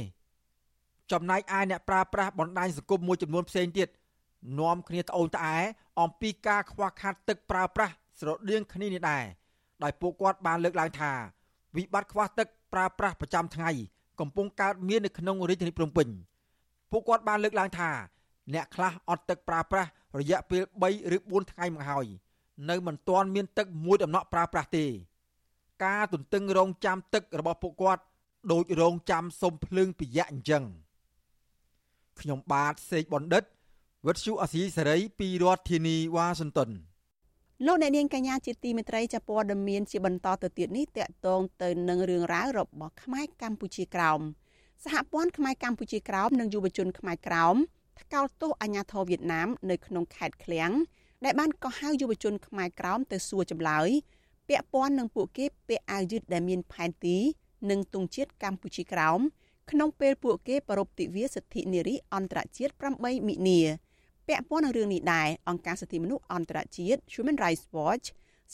ចំណែកឯអ្នកប្រើប្រាស់បណ្ដាញសង្គមមួយចំនួនផ្សេងទៀតនាំគ្នាត្អូញត្អែអំពីការខ្វះខាតទឹកប្រើប្រាស់ស្រដៀងគ្នានេះដែរ ដោយពួកគាត់បានលើកឡើងថាវិបត្តិខ្វះទឹកប្រើប្រាស់ប្រចាំថ្ងៃកំពុងកើតមាននៅក្នុងរាជធានីភ្នំពេញពួកគាត់បានលើកឡើងថាអ្នកខ្លះអត់ទឹកប្រើប្រាស់រយៈពេល3ឬ4ថ្ងៃមកហើយនៅមិនទាន់មានទឹកមួយដំណក់ប្រើប្រាស់ទេការទន្ទឹងរង់ចាំទឹករបស់ពួកគាត់ដូចរង់ចាំសុំភ្លើងពីយៈអញ្ចឹងខ្ញុំបាទសេកបណ្ឌិតវិទ្យុអសីសេរីពីរដ្ឋធានីវ៉ាស៊ីនតោន លោកអ្នកនាងកញ្ញាជាទីមេត្រីចាព័ត៌មានជាបន្តទៅទៀតនេះតកតងទៅនឹងរឿងរ៉ាវរបស់ខ្មែរកម្ពុជាក្រោមសហព័ន្ធខ្មែរកម្ពុជាក្រោមនិងយុវជនខ្មែរក្រោមថ្កោលទោសអាញាធរវៀតណាមនៅក្នុងខេត្តឃ្លៀងដែលបានកោះហៅយុវជនខ្មែរក្រោមទៅសួរចម្លើយពាក់ព័ន្ធនឹងពួកគេពាក់អាវយឺតដែលមានផែនទី និងទង់ជាតិកម្ពុជាក្រោមក្នុងពេលពួកគេប្រពៃទិវាសិទ្ធិនារីអន្តរជាតិ8មិនិនា ពាក់ព័ន្ធនឹងរឿងនេះដែរអង្គការសិទ្ធិមនុស្សអន្តរជាតិ Human Rights Watch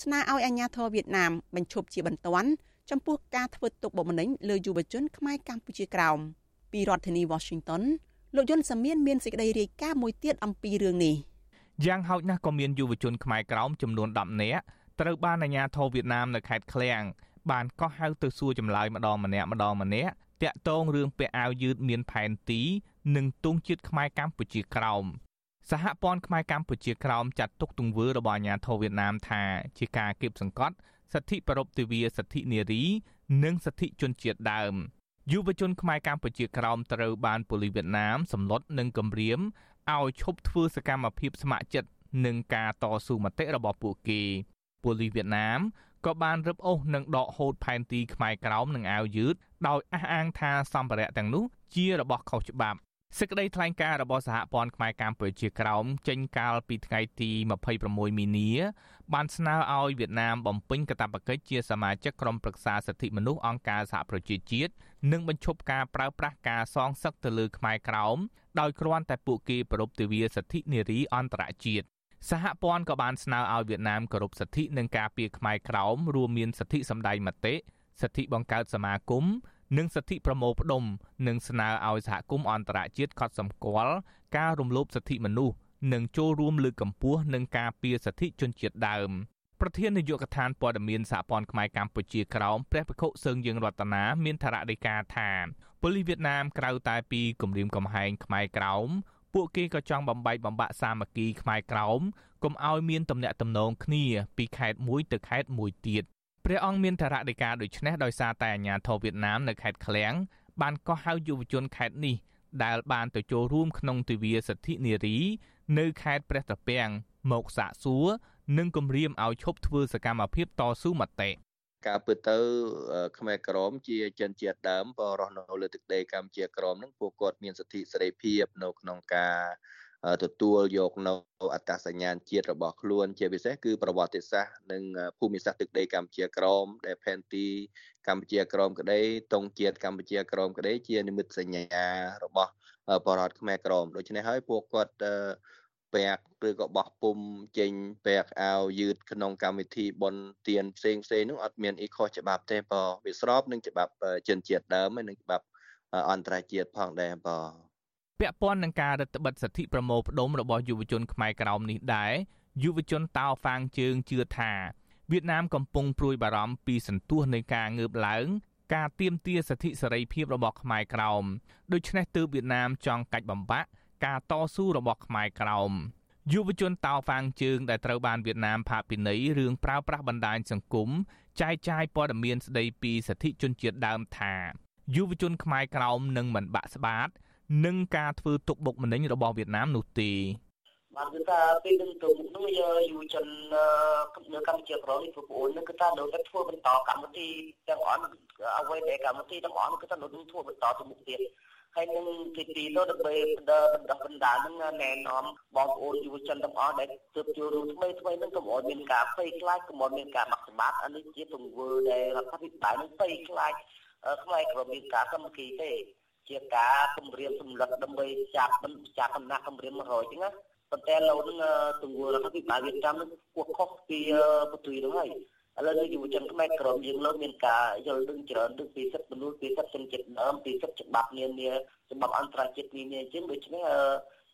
ស្នើឲ្យអាជ្ញាធរវៀតណាមបញ្ឈប់ជាបន្ទាន់ចំពោះការធ្វើទុកបុកម្នេញលើយុវជនខ្មែរកម្ពុជាក្រោមពីរដ្ឋធានី Washington លោកយុនសាមៀនមានសេចក្តីរាយការណ៍មួយទៀតអំពីរឿងនេះយ៉ាងហោចណាស់ក៏មានយុវជនខ្មែរក្រោមចំនួន10នាក់ត្រូវបានអាជ្ញាធរវៀតណាមនៅខេត្តឃ្លៀងបានកោះហៅទៅសួរចម្លើយម្ដងម្នាក់ម្ដងម្នាក់តាក់ទងរឿងពាក់អាវយឺតមានផែនទី និងទង់ជាតិខ្មែរកម្ពុជាក្រោម សហព័ន្ធខ្មែរកម្ពុជាក្រោមចាត់ទុកទង្វើរបស់អាញាធរវៀតណាមថាជាការគៀបសង្កត់សិទ្ធិប្រពៃទិវាសិទ្ធិនារី និងសិទ្ធិជនជាតិដើមយុវជនខ្មែរកម្ពុជាក្រោមត្រូវបានប៉ូលីសវៀតណាមសម្លុតនិងគំរាមឲ្យឈប់ធ្វើសកម្មភាពស្ម័គ្រចិត្តនឹងការតស៊ូមតិរបស់ពួកគេប៉ូលីសវៀតណាមក៏បានរឹបអូសនិងដកហូតផែនទីខ្មែរក្រោមនិងអាវយឺតដោយអះអាងថាសម្ភារៈទាំងនោះជារបស់ខុសច្បាប់ សេចក្តីថ្លែងការណ៍របស់សហព័ន្ធខ្មែរកម្ពុជាក្រោមចេញកាលពីថ្ងៃទី26មីនាបានស្នើឲ្យវៀតណាមបំពេញកាតព្វកិច្ចជាសមាជិកក្រុមប្រឹក្សាសិទ្ធិមនុស្សអង្គការសហប្រជាជាតិនិងបញ្ឈប់ការប្រើប្រាស់ការសងសឹកទៅលើខ្មែរក្រោមដោយគ្រាន់តែពួកគេប្រពៃទិវាសិទ្ធិនារីអន្តរជាតិសហព័ន្ធក៏បានស្នើឲ្យវៀតណាមគោរពសិទ្ធិនិងការពារខ្មែរក្រោមរួមមានសិទ្ធិសម្ដែងមតិសិទ្ធិបង្កើតសមាគម និងសិទ្ធិប្រមូលផ្ដុំនិងស្នើឲ្យសហគមន៍អន្តរជាតិកត់សម្គាល់ការរំលោភសិទ្ធិមនុស្សនិងចូលរួមលើកកម្ពស់និងការពារសិទ្ធិជនជាតិដើមប្រធាននាយកដ្ឋានព័ត៌មានសហព័ន្ធខ្មែរកម្ពុជាក្រោមព្រះភិក្ខុសឹងយើងរតនាមានថ្នាក់ដីកាថាប៉ូលីសវៀតណាមក្រៅតែពីគម្រាមកំហែងខ្មែរក្រោមពួកគេក៏ចង់បំបែកបំបាក់សាមគ្គីខ្មែរក្រោមកុំឲ្យមានទំនាក់ទំនងគ្នាពីខេត្តមួយទៅខេត្តមួយទៀត ព្រះអង្គមានតារដីកាដូចនេះដោយសារតែអាញាធរវៀតណាមនៅខេត្តឃ្លៀងបានកោះហៅយុវជនខេត្តនេះដែលបានទៅចូលរួមក្នុងទិវាសិទ្ធិនារី នៅខេត្តព្រះត្រពាំងមកសាកសួរនិងគម្រាមឲ្យឈប់ធ្វើសកម្មភាពតស៊ូមតិការពិតទៅខ្មែរក្រមជាជនជាតិដើមបរស់នៅលើទឹកដីកម្ពុជាក្រមនឹងពួកគាត់មានសិទ្ធិសេរីភាពនៅក្នុងការ ទទួលយកនៅអត្តសញ្ញាណជាតិរបស់ខ្លួនជាពិសេសគឺប្រវត្តិសាស្ត្រនិងភូមិសាស្ត្រទឹកដីកម្ពុជាក្រមដែលផែនទីកម្ពុជាក្រមក្តីតង់ជាតិកម្ពុជាក្រមក្តីជានិមិត្តសញ្ញារបស់បរតខ្មែរក្រមដូច្នេះហើយពួកគាត់ពាក់ឬក៏បោះពុំចេញពាក់អាវយឺតក្នុងកម្មវិធីបន់ទៀនផ្សេងផ្សេងនោះអត់មានអីខុសច្បាប់ទេបើវាស្របនឹងច្បាប់ជនជាតិដើមហើយនិងច្បាប់អន្តរជាតិផងដែរបើ ពាក់ព័ន្ធនឹងការរដ្ឋបិទសិទ្ធិប្រមូលផ្ដុំរបស់យុវជនខ្មែរក្រោមនេះដែរយុវជនតោហ្វាងជើងជឿថាវៀតណាមកំពុងព្រួយបារម្ភពីសន្ទុះនៃការងើបឡើង ការទៀមទាសិទ្ធិសេរីភាពរបស់ខ្មែរក្រោមដូច្នេះទើបវៀតណាមចង់កាច់បំបាក់ការតស៊ូរបស់ខ្មែរក្រោមយុវជនតោហ្វាងជើងដែលត្រូវបានវៀតណាមផាកពិន័យរឿងប្រើប្រាស់បណ្ដាញសង្គមចែកចាយព័ត៌មានស្ដីពីសិទ្ធិជនជាតិដើមថាយុវជនខ្មែរក្រោមនឹងមិនបាក់ស្បាត នឹងការធ្វើទុកបុកម្នេញរបស់វៀតណាមនោះទេបាទគឺថាពេលនឹងទៅមុខនោះយុវជននៅកម្ពុជាក្រនេះបងប្អូននឹងគឺថានៅតែធ្វើបន្តកម្មវិធីទាំងអស់អ្វីដែលកម្មវិធីទាំងអស់គឺថានៅនឹងធ្វើបន្តទៅមុខទៀតហើយនឹងទីទីទៅដើម្បីបណ្ដបណ្ដបណ្ដានឹងណែនាំបងប្អូនយុវជនទាំងអស់ដែលទើបចូលរួមថ្មីថ្មីនឹងកុំឲ្យមានការភ័យខ្លាចកុំឲ្យមានការបាក់ស្បាតអានេះជាទង្វើដែលរដ្ឋាភិបាលនឹងភ័យខ្លាចខ្មែរក្រមានការកម្មវិធីទេ ជាការគម្រាមសម្លឹកដើម្បីចាប់ចាប់កំណាក់គម្រាម100ចឹងណាប៉ុន្តែលោកនឹងទង្វើរដ្ឋាភិបាលវៀតណាមនឹងគួរខុសពីបទុយនោះហើយឥឡូវយុវជនខ្មែរក្រមយើងលោកមានការយល់ដឹងច្រើនទៅពីសិទ្ធិមនុស្សពីសិទ្ធិជនជាតិដើមពីសិទ្ធិច្បាប់នានាច្បាប់អន្តរជាតិនានាអញ្ចឹងដូច្នេះ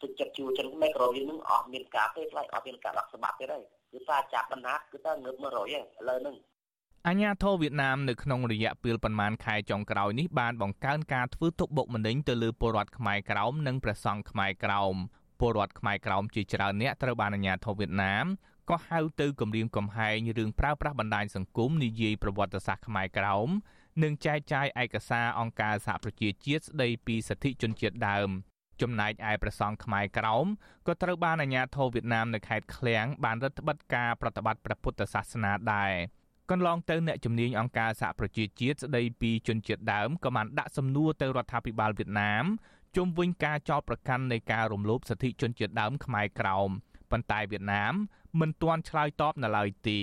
ទឹកចិត្តយុវជនខ្មែរក្រមយើងនឹងអស់មានការទេខ្លាចអស់មានការដាក់ស្បាប់ទៀតហើយគឺថាចាប់បណ្ណាគឺថាងើប100ហើយឥឡូវហ្នឹង អាញាធរវៀតណាមនៅក្នុងរយៈពេលប្រមាណខែចុងក្រោយនេះបានបង្កើនការធ្វើទុកបុកម្នេញទៅលើពលរដ្ឋខ្មែរក្រោមនិងព្រះសង្ឃខ្មែរក្រោមពលរដ្ឋខ្មែរក្រោមជាច្រើនអ្នកត្រូវបានអាញាធរវៀតណាមក៏ហៅទៅគម្រាមកំហែងរឿងប្រើប្រាស់បណ្ដាញសង្គមនិយាយប្រវត្តិសាស្ត្រខ្មែរក្រោមនិងចែកចាយឯកសារអង្គការសហប្រជាជាតិស្ដីពីសិទ្ធិជនជាតិដើមចំណែកឯប្រសង់ខ្មែរក្រោមក៏ត្រូវបានអាជ្ញាធរវៀតណាមនៅខេត្តឃ្លៀងបានរដ្ឋបတ်ការប្រតិបត្តិព្រះពុទ្ធសាសនាដែរ កន្លងទៅអ្នកជំនាញអង្គការសហប្រជាជាតិស្ដីពីជនជាតិដើមក៏បានដាក់សំណួរទៅរដ្ឋាភិបាលវៀតណាមជុំវិញការចោទប្រកាន់នៃការរំលោភសិទ្ធិជនជាតិដើមខ្មែរក្រោមប៉ុន្តែវៀតណាមមិនទាន់ឆ្លើយតបនៅឡើយទេ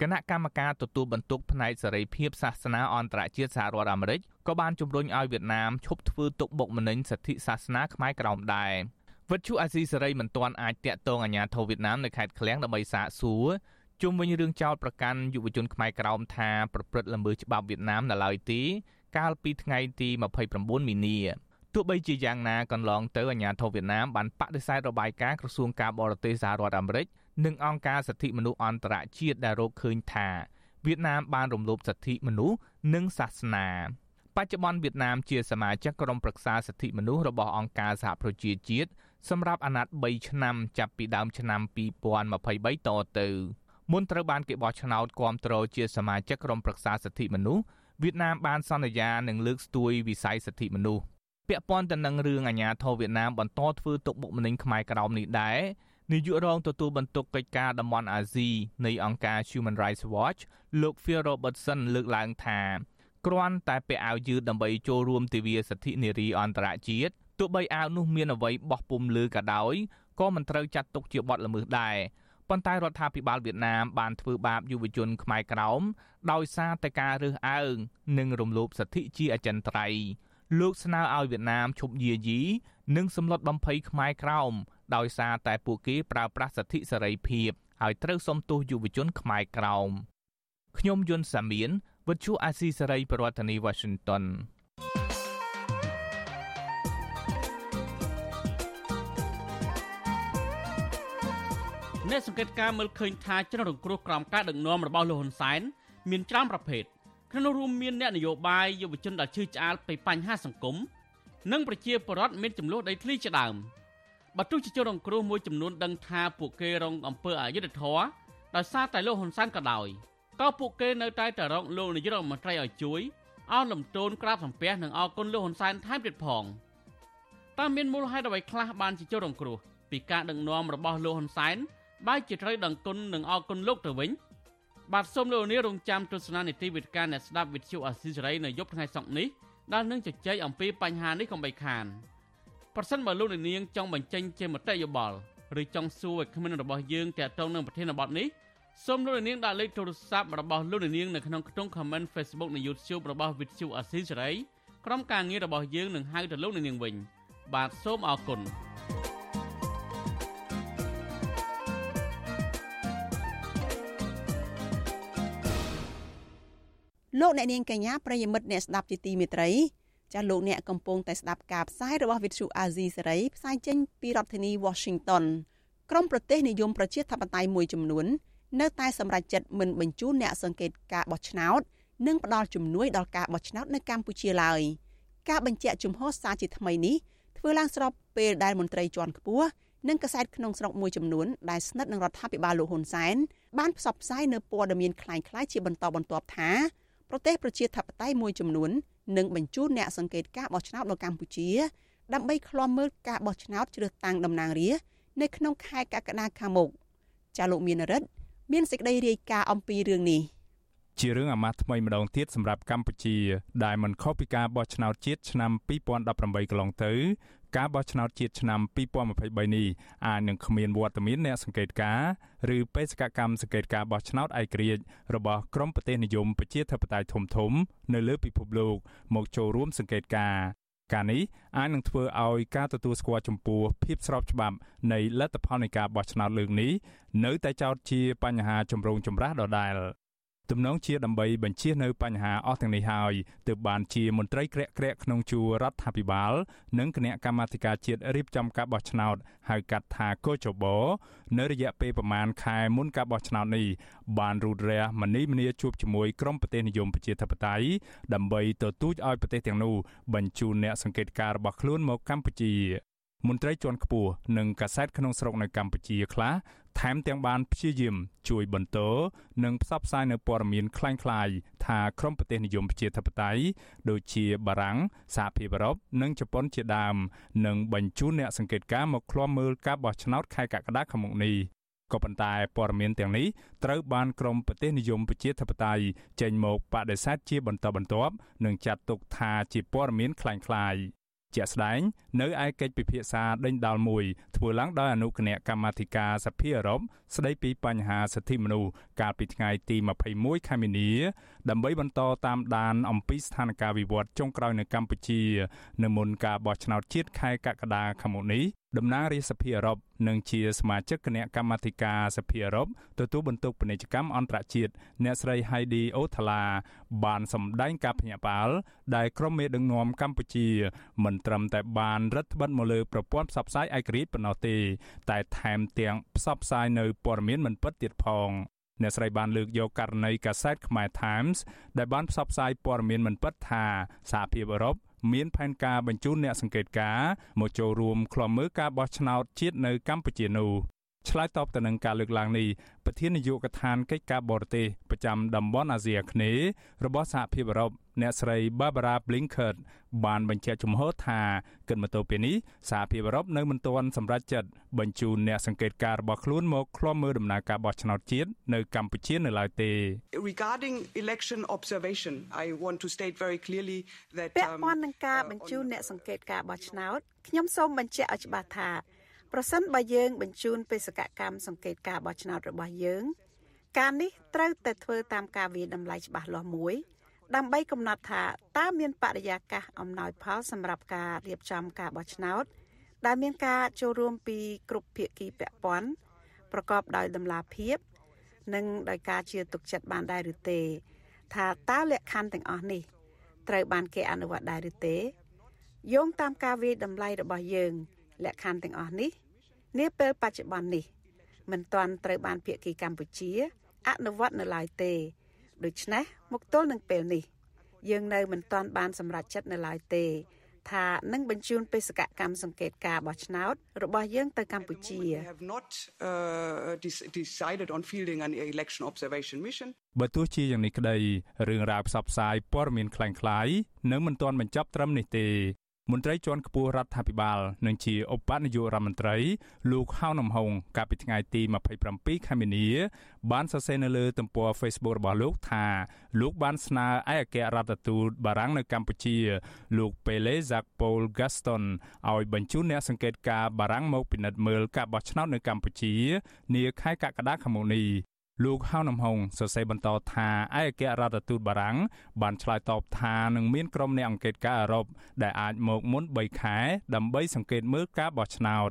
គណៈកម្មការទទួលបន្ទុកផ្នែកសេរីភាពសាសនាអន្តរជាតិសហរដ្ឋអាមេរិកក៏បានជំរុញឲ្យវៀតណាមឈប់ធ្វើទុកបុកម្នេញសិទ្ធិសាសនាខ្មែរក្រោមដែរវិទ្យុអាស៊ីសេរីមិនទាន់អាចតាក់ទងអាជ្ញាធរវៀតណាមនៅខេត្តឃ្លៀងដើម្បីសាកសួរ ជុំវិញរឿងចោតប្រកាន់យុវជនខ្មែរក្រោមថាប្រព្រឹត្តល្មើសច្បាប់វៀតណាមនៅឡើយទេកាលពីថ្ងៃទី29មីនាទោះបីជាយ៉ាងណាកន្លងទៅអាជ្ញាធរវៀតណាមបានបដិសេធរបាយការណ៍ក្រសួងការបរទេសសហរដ្ឋអាមេរិកនិងអង្គការសិទ្ធិមនុស្សអន្តរជាតិដែលរកឃើញថាវៀតណាមបានរំលោភសិទ្ធិមនុស្សនិងសាសនាបច្ចុប្បន្នវៀតណាមជាសមាជិកក្រុមប្រឹក្សាសិទ្ធិមនុស្សរបស់អង្គការសហប្រជាជាតិសម្រាប់អាណត្តិ3ឆ្នាំចាប់ពីដើមឆ្នាំ2023តទៅ មុនត្រូវបានគេបោះឆ្នោតគាំទ្រជាសមាជិកក្រុមប្រឹក្សាសិទ្ធិមនុស្សវៀតណាមបានសន្យានឹងលើកស្ទួយវិស័យសិទ្ធិមនុស្សពាក់ព័ន្ធទៅនឹងរឿងអាញាធរវៀតណាមបន្តធ្វើទុកបុកម្នេញខ្មែរក្រោមនេះដែរនាយករងទទួលបន្ទុកកិច្ចការតំបន់អាស៊ីនៃអង្គការ Human Rights Watch លោក Phil Robertson លើកឡើងថាគ្រាន់តែពាក់អាវយឺតដើម្បីចូលរួមទិវាសិទ្ធិនារីអន្តរជាតិទោះបីអាវនោះមានអ្វីបោះពុំលើក៏ដោយក៏មិនត្រូវចាត់ទុកជាបទល្មើសដែរ ប៉ុន្តែរដ្ឋាភិបាលវៀតណាមបានធ្វើបាបយុវជនខ្មែរក្រោមដោយសារតែការរើសអើងនិងរំលោភសិទ្ធិជាអចិន្ត្រៃយ៍លោកស្នើឲ្យវៀតណាមឈប់យាយីនិងសម្លុតបំភ័យខ្មែរក្រោមដោយសារតែពួកគេប្រើប្រាស់សិទ្ធិសេរីភាពហើយត្រូវសុំទោសយុវជនខ្មែរក្រោមខ្ញុំយុនសាមៀនវិទ្យុអាស៊ីសេរីប្រធានាធិបតី Washington អ្នកសង្កេតការមើលឃើញថាជនរងគ្រោះក្រោមការដឹកនាំរបស់លោកហ៊ុនសែនមានច្រើនប្រភេទក្នុងនោះរួមមានអ្នកនយោបាយយុវជនដែលឈឺឆ្អាលពីបញ្ហាសង្គមនិងប្រជាពលរដ្ឋមានចំនួនដីធ្លីជាដើម។បើទោះជាជនរងគ្រោះមួយចំនួនដឹងថាពួកគេរងអំពើអយុត្តិធម៌ដោយសារតែលោកហ៊ុនសែនក៏ដោយក៏ពួកគេនៅតែតែរកលោកនាយករដ្ឋមន្ត្រីឲ្យជួយអោនលំទោនក្រាបសំពះនិងអរគុណលោកហ៊ុនសែនថែមទៀតផងតើមានមូលហេតុអ្វីខ្លះបានជាជនរងគ្រោះពីការដឹកនាំរបស់លោកហ៊ុនសែន បែរជាត្រូវដឹងគុណនិងអរគុណលោកទៅវិញបាទសូមលោកនាងរងចាំទស្សនានីតិវិទ្យាអ្នកស្ដាប់វិទ្យុអាស៊ីសេរីនៅយប់ថ្ងៃសុក្រនេះដែលនឹងជជែកអំពីបញ្ហានេះកុំបីខាន។ប្រសិនបើលោកនាងចង់បញ្ចេញជាមតិយោបល់ឬចង់សួរឲ្យគ្មានរបស់យើងតាក់ទងនឹងប្រធានបទនេះសូមលោកនាងដាក់លេខទូរស័ព្ទរបស់លោកនាងនៅក្នុងខ្ទង់ comment Facebook និង YouTube របស់ Vithu Asisari ក្រុមការងាររបស់យើងនឹងហៅទៅលោកនាងវិញបាទសូមអរគុណ លោកអ្នកនាងកញ្ញាប្រិយមិត្តអ្នកស្ដាប់ជាទីមេត្រីចាស់លោកអ្នកកំពុងតែស្ដាប់ការផ្សាយរបស់ Vithu Azizi សេរីផ្សាយចេញពីរដ្ឋធានី Washington ក្រមប្រទេសនិយមប្រជាធិបតេយ្យមួយចំនួននៅតែសម្រេចចិត្តមិនបញ្ជូនអ្នកសង្កេតការបោះឆ្នោតនិងផ្ដល់ជំនួយដល់ការបោះឆ្នោតនៅកម្ពុជាឡើយការបញ្ជាក់ជំហរសារជាថ្មីនេះធ្វើឡើងស្របពេលដែលមន្ត្រីជាន់ខ្ពស់និងកាសែតក្នុងស្រុកមួយចំនួនដែលស្និទ្ធនឹងរដ្ឋាភិបាលលោកហ៊ុនសែនបានផ្សព្វផ្សាយនៅព័ត៌មានคล้ายៗជាបន្តបន្ទាប់ថា ប្រទេសប្រជាធិបតេយ្យមួយចំនួននិងបញ្ជូនអ្នកសង្កេតការបោះឆ្នោតនៅកម្ពុជា ដើម្បីឃ្លាំមើលការបោះឆ្នោតជ្រើសតាំងតំណាងរាស្ត្រនៅក្នុងខែកក្កដាខាងមុខចាលោកមានរិទ្ធមានសេចក្តីរាយការណ៍អំពីរឿងនេះជារឿងអាម៉ាស់ថ្មីម្ដងទៀតសម្រាប់កម្ពុជា ដែលមិនខុសពីការបោះឆ្នោតជាតិឆ្នាំ2018កន្លងទៅ ការបោះឆ្នោតជាតិឆ្នាំ2023នេះអាចនឹងគ្មានវត្តមានអ្នកសង្កេតការឬបេសកកម្មសង្កេតការបោះឆ្នោតឯករាជ្យរបស់ក្រមប្រទេសនិយមប្រជាធិបតេយ្យធំធំនៅលើពិភពលោកមកចូលរួមសង្កេតការការនេះអាចនឹងធ្វើឲ្យការទទួលស្គាល់ចំពោះភាពស្របច្បាប់នៃលទ្ធផលនៃការបោះឆ្នោតលើកនេះនៅតែចោទជាបញ្ហាចម្រូងចម្រាសដដែល ទំនងជាដើម្បីបញ្ជៀសនៅបញ្ហាអស់ទាំងនេះហើយទើបបានជាមន្ត្រីក្រាក់ក្រាក់ក្នុងជួររដ្ឋាភិបាល និងគណៈកម្មាធិការជាតិរៀបចំការបោះឆ្នោតហៅកាត់ថាកោចបនៅរយៈពេលប្រមាណខែមុនការបោះឆ្នោតនេះបានរូតរះមនីមនីជួបជាមួយក្រុមប្រទេសនិយមប្រជាធិបតេយ្យដើម្បីទទូចឲ្យប្រទេសទាំងនោះបញ្ជូនអ្នកសង្កេតការរបស់ខ្លួនមកកម្ពុជាមន្ត្រីជាន់ខ្ពស់និងកាសែតក្នុងស្រុកនៅកម្ពុជាខ្លះ ថែមទាំងបានព្យាយាមជួយបន្តនិងផ្សព្វផ្សាយនៅព័ត៌មានคล้ายៗថាក្រមប្រទេសនិយមប្រជាធិបតេយ្យដូចជាបារាំងសហភាពអឺរ៉ុបនិងជប៉ុនជាដើមនឹងបញ្ជូនអ្នកសង្កេតការណ៍មកឃ្លាំមើលការបោះឆ្នោតខែកក្កដាខាងមុខនេះក៏ប៉ុន្តែព័ត៌មានទាំងនេះត្រូវបានក្រមប្រទេសនិយមប្រជាធិបតេយ្យចេញមកបដិសេធជាបន្តបន្ទាប់និងចាត់ទុកថាជាព័ត៌មានคล้ายៗ ជាក់ស្ដែងនៅឯកិច្ចពិភាក្សាដេញដោលមួយធ្វើឡើងដោយអនុគណៈកម្មាធិការសភាអឺរ៉ុបស្ដីពីបញ្ហាសិទ្ធិមនុស្សកាលពីថ្ងៃទី21ខែមីនា ដើម្បីបន្តតាមដានអំពីស្ថានភាពវិវត្តចុងក្រោយនៅកម្ពុជា នៅមុនការបោះឆ្នោតជាតិខែកក្កដាខាងមុខនេះ តំណាងរាជសភាអឺរ៉ុបនិងជាសមាជិកគណៈកម្មាធិការសភាអឺរ៉ុបទទួលបន្ទុកពាណិជ្ជកម្មអន្តរជាតិអ្នកស្រី Heidi Othala បានសម្ដែងការភ្ញាក់ផ្អើលដែលក្រុមមេដឹកនាំកម្ពុជា មិនត្រឹមតែបានរដ្ឋបិទមកលើប្រព័ន្ធផ្សព្វផ្សាយឯករាជ្យប៉ុណ្ណោះទេ តែថែមទាំងផ្សព្វផ្សាយនៅព័ត៌មានមិនពិតទៀតផងអ្នកស្រីបានលើកយកករណីកាសែតខ្មែរ Times ដែលបានផ្សព្វផ្សាយព័ត៌មានមិនពិតថាសហភាពអឺរ៉ុប មានផែនការបញ្ជូនអ្នកសង្កេតការណ៍មកចូលរួមក្លំមើលការបោះឆ្នោតជាតិនៅកម្ពុជានោះ ឆ្លើយតបទៅនឹងការលើកឡើងនេះប្រធាននាយកដ្ឋានកិច្ចការបរទេសប្រចាំតំបន់អាស៊ីអាគ្នេយ៍របស់សហភាពអឺរ៉ុបអ្នកស្រី Barbara Blinken បានបញ្ជាក់ជំហរថាគិតមកទល់ពេលនេះសហភាពអឺរ៉ុបនៅមិនទាន់សម្រេចចិត្តបញ្ជូនអ្នកសង្កេតការណ៍របស់ខ្លួនមកឃ្លាំមើលដំណើរការបោះឆ្នោតជាតិនៅកម្ពុជានៅឡើយទេ Regarding election observation I want to state very clearly that ពាក់ព័ន្ធនឹងការបញ្ជូនអ្នកសង្កេតការបោះឆ្នោតខ្ញុំសូមបញ្ជាក់ឲ្យច្បាស់ថា ប្រសិនបើយើងបញ្ជូនបេសកកម្មសង្កេតការបោះឆ្នោតរបស់យើង ការនេះត្រូវតែធ្វើតាមការវិតម្លៃច្បាស់លាស់មួយ ដើម្បីកំណត់ថាតើមានបរិយាកាសអំណោយផលសម្រាប់ការរៀបចំការបោះឆ្នោតដែលមានការចូលរួមពីគ្រប់ភាគីពាក់ព័ន្ធប្រកបដោយតម្លាភាពនិងដោយការជឿទុកចិត្តបានដែរឬទេ ថាតើលក្ខខណ្ឌទាំងអស់នេះត្រូវបានគេអនុវត្តដែរឬទេយោងតាមការវិតម្លៃរបស់យើង លក្ខខណ្ឌទាំងអស់នេះនាពេលបច្ចុប្បន្ននេះមិនទាន់ត្រូវបានភាគីកម្ពុជា អនុវត្តនៅឡើយទេដូច្នេះមកទល់នឹងពេលនេះ យើងនៅមិនទាន់បានសម្រេចចិត្តនៅឡើយទេ ថានឹងបញ្ជូនបេសកកម្មសង្កេតការបោះឆ្នោតរបស់យើងទៅកម្ពុជា have not uh, decided on fielding an election observation mission បើទោះជាយ៉ាងនេះក្តីរឿងរ៉ាវផ្សព្វផ្សាយព័ត៌មានคล้ายៗនៅមិនទាន់បញ្ចប់ត្រឹមនេះទេ មន្ត្រីជាន់ខ្ពស់រដ្ឋាភិបាលនិងជាឧបនាយករដ្ឋមន្ត្រីលោកហៅនំហុងកាលពីថ្ងៃទី27ខែមីនា បានសរសេរនៅលើទំព័រ Facebook របស់លោកថាលោកបានស្នើឯកអគ្គរដ្ឋទូតបារាំងនៅកម្ពុជា លោក Pele Jacques Paul Gaston ឲ្យបញ្ជូនអ្នកសង្កេតការបារាំងមកពិនិត្យមើលការបោះឆ្នោតនៅកម្ពុជានាខែកក្កដាខាងមុខនេះ លោកហៅនំហុងសរសេរបន្តថាឯកអគ្គរដ្ឋទូតបារាំងបានឆ្លើយតបថានឹងមានក្រុមអ្នកអង្កេតការអឺរ៉ុបដែលអាចមកមុន3ខែដើម្បីសង្កេតមើលការបោះឆ្នោត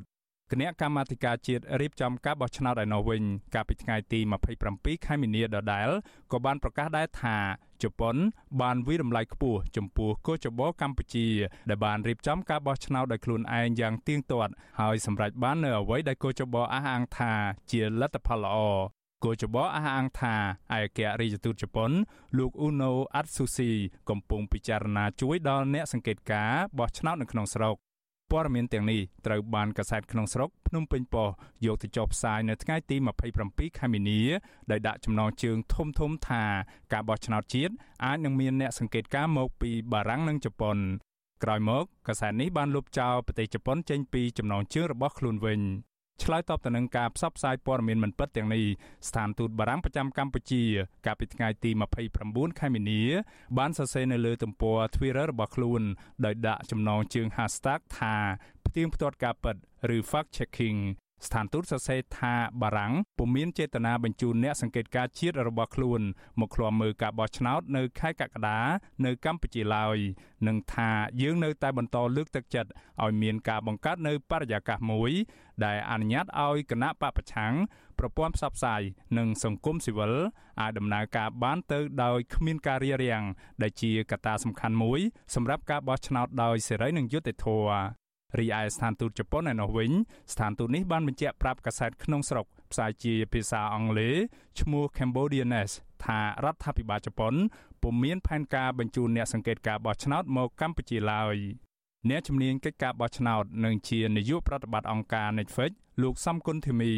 គណៈកម្មាធិការជាតិរៀបចំការបោះឆ្នោតឯណោះវិញកាលពីថ្ងៃទី27ខែមីនាដដែលក៏បានប្រកាសដែរថាជប៉ុនបានវិរំលាយខ្ពស់ចំពោះកោចបោកម្ពុជាដែលបានរៀបចំការបោះឆ្នោតដោយខ្លួនឯងយ៉ាងទៀងទាត់ហើយសម្រេចបាននៅអ្វីដែលកោចបោអះអាងថាជាលទ្ធផលល្អ គូចបអះអាងថាឯកអគ្គរដ្ឋទូតជប៉ុន លោកអ៊ូណូអាត់ស៊ូស៊ីកំពុងពិចារណាជួយដល់អ្នកសង្កេតការបោះឆ្នោតនៅក្នុងស្រុកព័ត៌មានទាំងនេះត្រូវបានកាសែតក្នុងស្រុកភ្នំពេញប៉ុស្តិ៍យកទៅចុះផ្សាយនៅថ្ងៃទី27ខែមីនាដោយដាក់ចំណងជើងធំធំថាការបោះឆ្នោតជាតិអាចនឹងមានអ្នកសង្កេតការមកពីបារាំងនិងជប៉ុនក្រោយមកកាសែតនេះបានលុបចោលប្រទេសជប៉ុនចេញពីចំណងជើងរបស់ខ្លួនវិញ ឆ្លើយតបទៅនឹងការផ្សព្វផ្សាយព័ត៌មានមិនពិតទាំងនេះស្ថានទូតបារាំងប្រចាំកម្ពុជា កាលពីថ្ងៃទី29ខែមីនា បានសរសេរនៅលើទំព័រ Twitter របស់ខ្លួនដោយដាក់ចំណងជើង #hashtag ថាផ្ទៀងផ្ទាត់ការពិតឬ fact checking ស្ថានទូតសរសេរថាបារាំងពុំមានចេតនាបញ្ជូនអ្នកសង្កេតការណ៍ជាតិរបស់ខ្លួនមកឃ្លាំមើលការបោះឆ្នោតនៅខែកក្កដានៅកម្ពុជាឡើយនិងថាយើងនៅតែបន្តលើកទឹកចិត្តឲ្យមានការបង្កើតនៅបរិយាកាសមួយ ដែលអនុញ្ញាតឲ្យគណៈបពប្រឆាំងប្រព័ន្ធផ្សព្វផ្សាយនិងសង្គមស៊ីវិលអាចដំណើរការបានទៅដោយគ្មានការរារាំងដែលជាកត្តាសំខាន់មួយសម្រាប់ការបោះឆ្នោតដោយសេរីនិងយុត្តិធម៌ រីឯស្ថានទូតជប៉ុនឯណោះវិញស្ថានទូតនេះបានបញ្ជាក់ប្រាប់កាសែតក្នុងស្រុកផ្សាយជាភាសាអង់គ្លេសឈ្មោះ Cambodianes ថារដ្ឋាភិបាលជប៉ុនពុំមានផែនការបញ្ជូនអ្នកសង្កេតការបោះឆ្នោតមកកម្ពុជាឡើយអ្នកជំនាញកិច្ចការបោះឆ្នោតនិងជានាយកប្រតិបត្តិអង្គការ Netflix លោកសំគុណធីមី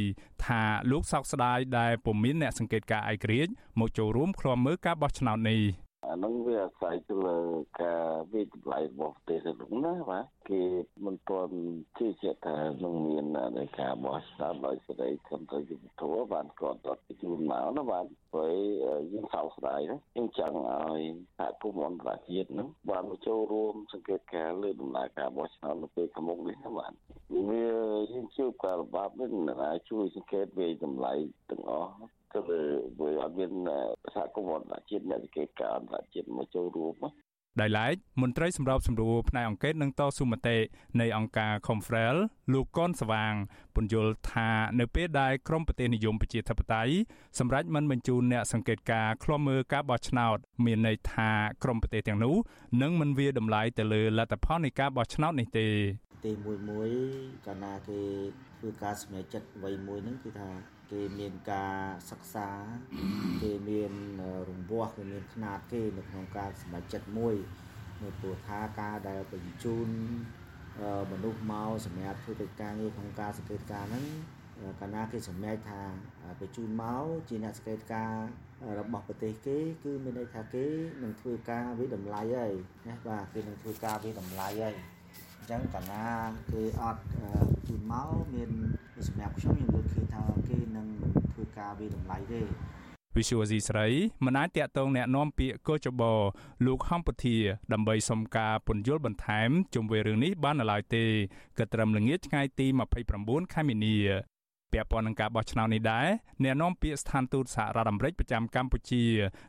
ថាលោកសោកស្ដាយដែលពុំមានអ្នកសង្កេតការឯករាជ្យមកចូលរួមឃ្លាំមើលការបោះឆ្នោតនេះ អានឹងវាអាស្រ័យទៅលើការវិតម្លៃរបស់ប្រទេសហ្នឹងណាបាទគេមិនទាន់ជឿជាក់ថានឹងមាននៃការបោះឆ្នោតដោយសេរីត្រឹមត្រូវយុត្តិធម៌បានគាត់អត់ជួនមកណាបាទព្រោះយើងសោកស្ដាយណាយើងចង់ឲ្យសហគមន៍អន្តរជាតិហ្នឹងបានមកចូលរួមសង្កេតការលើដំណើរការបោះឆ្នោតនៅពេលខាងមុខនេះណាបាទវាយើងជួបការលំបាកនេះនឹងអាចជួយសង្កេតវិតម្លៃទាំងអស់ ទៅវាអត់មានសហគមន៍អន្តរជាតិអ្នកវិកេការអន្តរជាតិមកចូលរួមដោយឡែកមន្ត្រីសម្របសម្រួលផ្នែកអង្គការនឹងតស៊ូមតិនៃអង្គការ Confrel លោកកនស្វាងពន្យល់ថានៅពេលដែលក្រមប្រទេសនិយមប្រជាធិបតេយ្យសម្រាប់មិនបញ្ជូនអ្នកសង្កេតការឃ្លាំមើលការបោះឆ្នោត មានន័យថាក្រមប្រទេសទាំងនោះនឹងមិនវាតម្លៃទៅលើលទ្ធផលនៃការបោះឆ្នោតនេះទេទេមួយមួយកាលណាគេធ្វើការសម្រេចចិត្តអ្វីមួយហ្នឹងគឺថាគេមានការសិក្សាគេមានរង្វាស់គេមានຂណាតគេនៅក្នុងការសម្រេចចិត្តមួយនៅព្រោះថាការដែលបញ្ជូនមនុស្សមកសម្រាប់ធ្វើកិច្ចការងារក្នុងការសង្កេតការហ្នឹងកាលណាគេសម្រេចថាបញ្ជូនមកជាអ្នកសង្កេតការរបស់ប្រទេសគេគឺមានន័យថាគេនឹងធ្វើការវិតម្លៃហើយណាបាទគេនឹងធ្វើការវិតម្លៃហើយ អញ្ចឹងកាលណាគេអត់ជូនមកមានសម្រាប់ខ្ញុំខ្ញុំយល់ឃើញថាគេនឹងធ្វើការវិតម្លៃទេវិសុវស៊ីស្រីមិនអាចតាក់ទងแนะនាំពាក្យកោចបលោកហំពធាដើម្បីសុំការពន្យល់បន្ថែមជុំវិញរឿងនេះបាននៅឡើយទេក៏ត្រឹមល្ងាចថ្ងៃទី29ខែមីនា ពាក់ព័ន្ធនឹងការបោះឆ្នោតនេះដែរអ្នកនាំពាក្យស្ថានទូតសហរដ្ឋអាមេរិកប្រចាំកម្ពុជា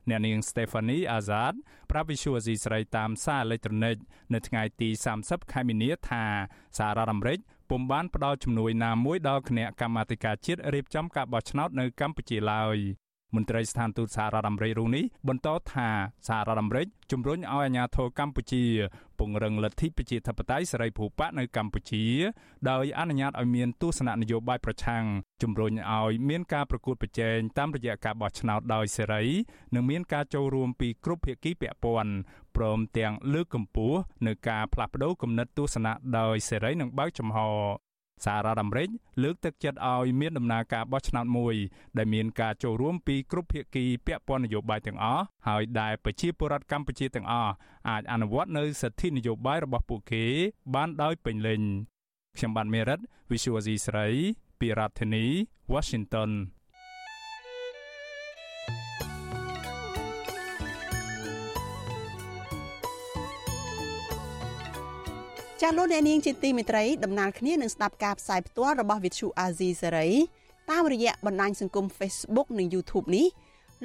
អ្នកនាង Stephanie Azad ប្រាប់វិសុវស៊ីស្រីតាមសារអេឡិចត្រូនិកនៅថ្ងៃទី30ខែមីនាថាសហរដ្ឋអាមេរិកពុំបានផ្ដល់ជំនួយណាមួយដល់គណៈកម្មាធិការជាតិរៀបចំការបោះឆ្នោតនៅកម្ពុជាឡើយ មន្ត្រីស្ថានទូតសហរដ្ឋអាមេរិករូបនេះបន្តថាសហរដ្ឋអាមេរិកជំរុញឲ្យអាជ្ញាធរកម្ពុជាពង្រឹងលទ្ធិប្រជាធិបតេយ្យសេរីភូប៉ានៅកម្ពុជា ដោយអនុញ្ញាតឲ្យមានទស្សនៈនយោបាយប្រឆាំងជំរុញឲ្យមានការប្រកួតប្រជែងតាមរយៈការបោះឆ្នោតដោយសេរី និងមានការចូលរួមពីគ្រប់ភាគីពាក់ព័ន្ធព្រមទាំងលើកកម្ពស់នៅការផ្លាស់ប្តូរគំនិតទស្សនៈដោយសេរីនិងបើកចំហ សហរដ្ឋអាមេរិកលើកទឹកចិត្តឲ្យមានដំណើរការបោះឆ្នោតមួយដែលមានការចូលរួមពីគ្រប់ភាគីពាក់ព័ន្ធនយោបាយទាំងអស់ហើយដែលប្រជាពលរដ្ឋកម្ពុជាទាំងអស់អាចអនុវត្តនៅសិទ្ធិនយោបាយរបស់ពួកគេ បានដោយពេញលេញខ្ញុំបាទមេរិត Visual C ស្រី ពីរដ្ឋធានី Washington ចាស់លោកអ្នកនាងជាទីមេត្រីដំណើរគ្នានឹងស្ដាប់ការផ្សាយផ្ទាល់របស់ Vithu Azizi Serai តាមរយៈបណ្ដាញសង្គម Facebook និង YouTube នេះ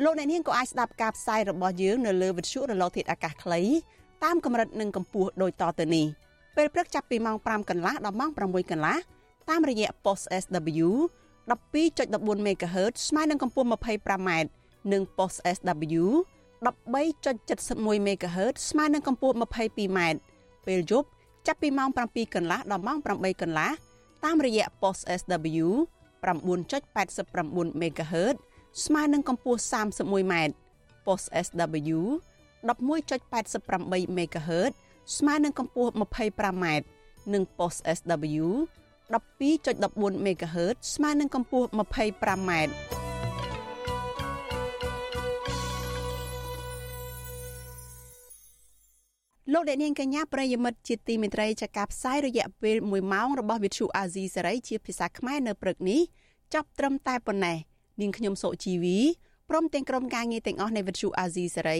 លោកអ្នកនាងក៏អាចស្ដាប់ការផ្សាយរបស់យើងនៅលើ Vithu រលកធាតុអាកាសខ្លីតាមកម្រិតនិងកម្ពស់ដូចតទៅនេះពេលព្រឹកចាប់ពីម៉ោង5កន្លះដល់ម៉ោង6កន្លះតាមរយៈ Post SW 12.14 MHz ស្មើនឹងកម្ពស់ 25m និង Post SW 13.71 MHz ស្មើនឹងកម្ពស់ 22m ពេលយប់ ចាប់ពីម៉ោង7កន្លះដល់ម៉ោង8កន្លះតាមរយៈ post SW 9.89 MHz ស្មើនឹងកម្ពស់ 31m post SW 11.88 MHz ស្មើនឹងកម្ពស់ 25m និង post SW 12.14 MHz ស្មើនឹងកម្ពស់ 25m លោកអ្នកនាងកញ្ញាប្រិយមិត្តជាទីមេត្រីចាការផ្សាយរយៈពេល1ម៉ោងរបស់វិទ្យុអាស៊ីសេរីជាភាសាខ្មែរនៅព្រឹកនេះចាប់ត្រឹមតែប៉ុណ្ណេះនាងខ្ញុំសុជីវីព្រមទាំងក្រុមការងារទាំងអស់នៃវិទ្យុអាស៊ីសេរី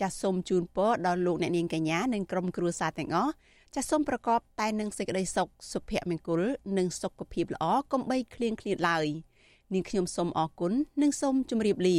ចាសសូមជូនពរដល់លោកអ្នកនាងកញ្ញានិងក្រុមគ្រួសារទាំងអស់ចាសសូមប្រកបតែនឹងសេចក្តីសុខសុភមង្គលនិងសុខភាពល្អកុំបីឃ្លៀងឃ្លាតឡើយនាងខ្ញុំសូមអរគុណនិងសូមជម្រាបលា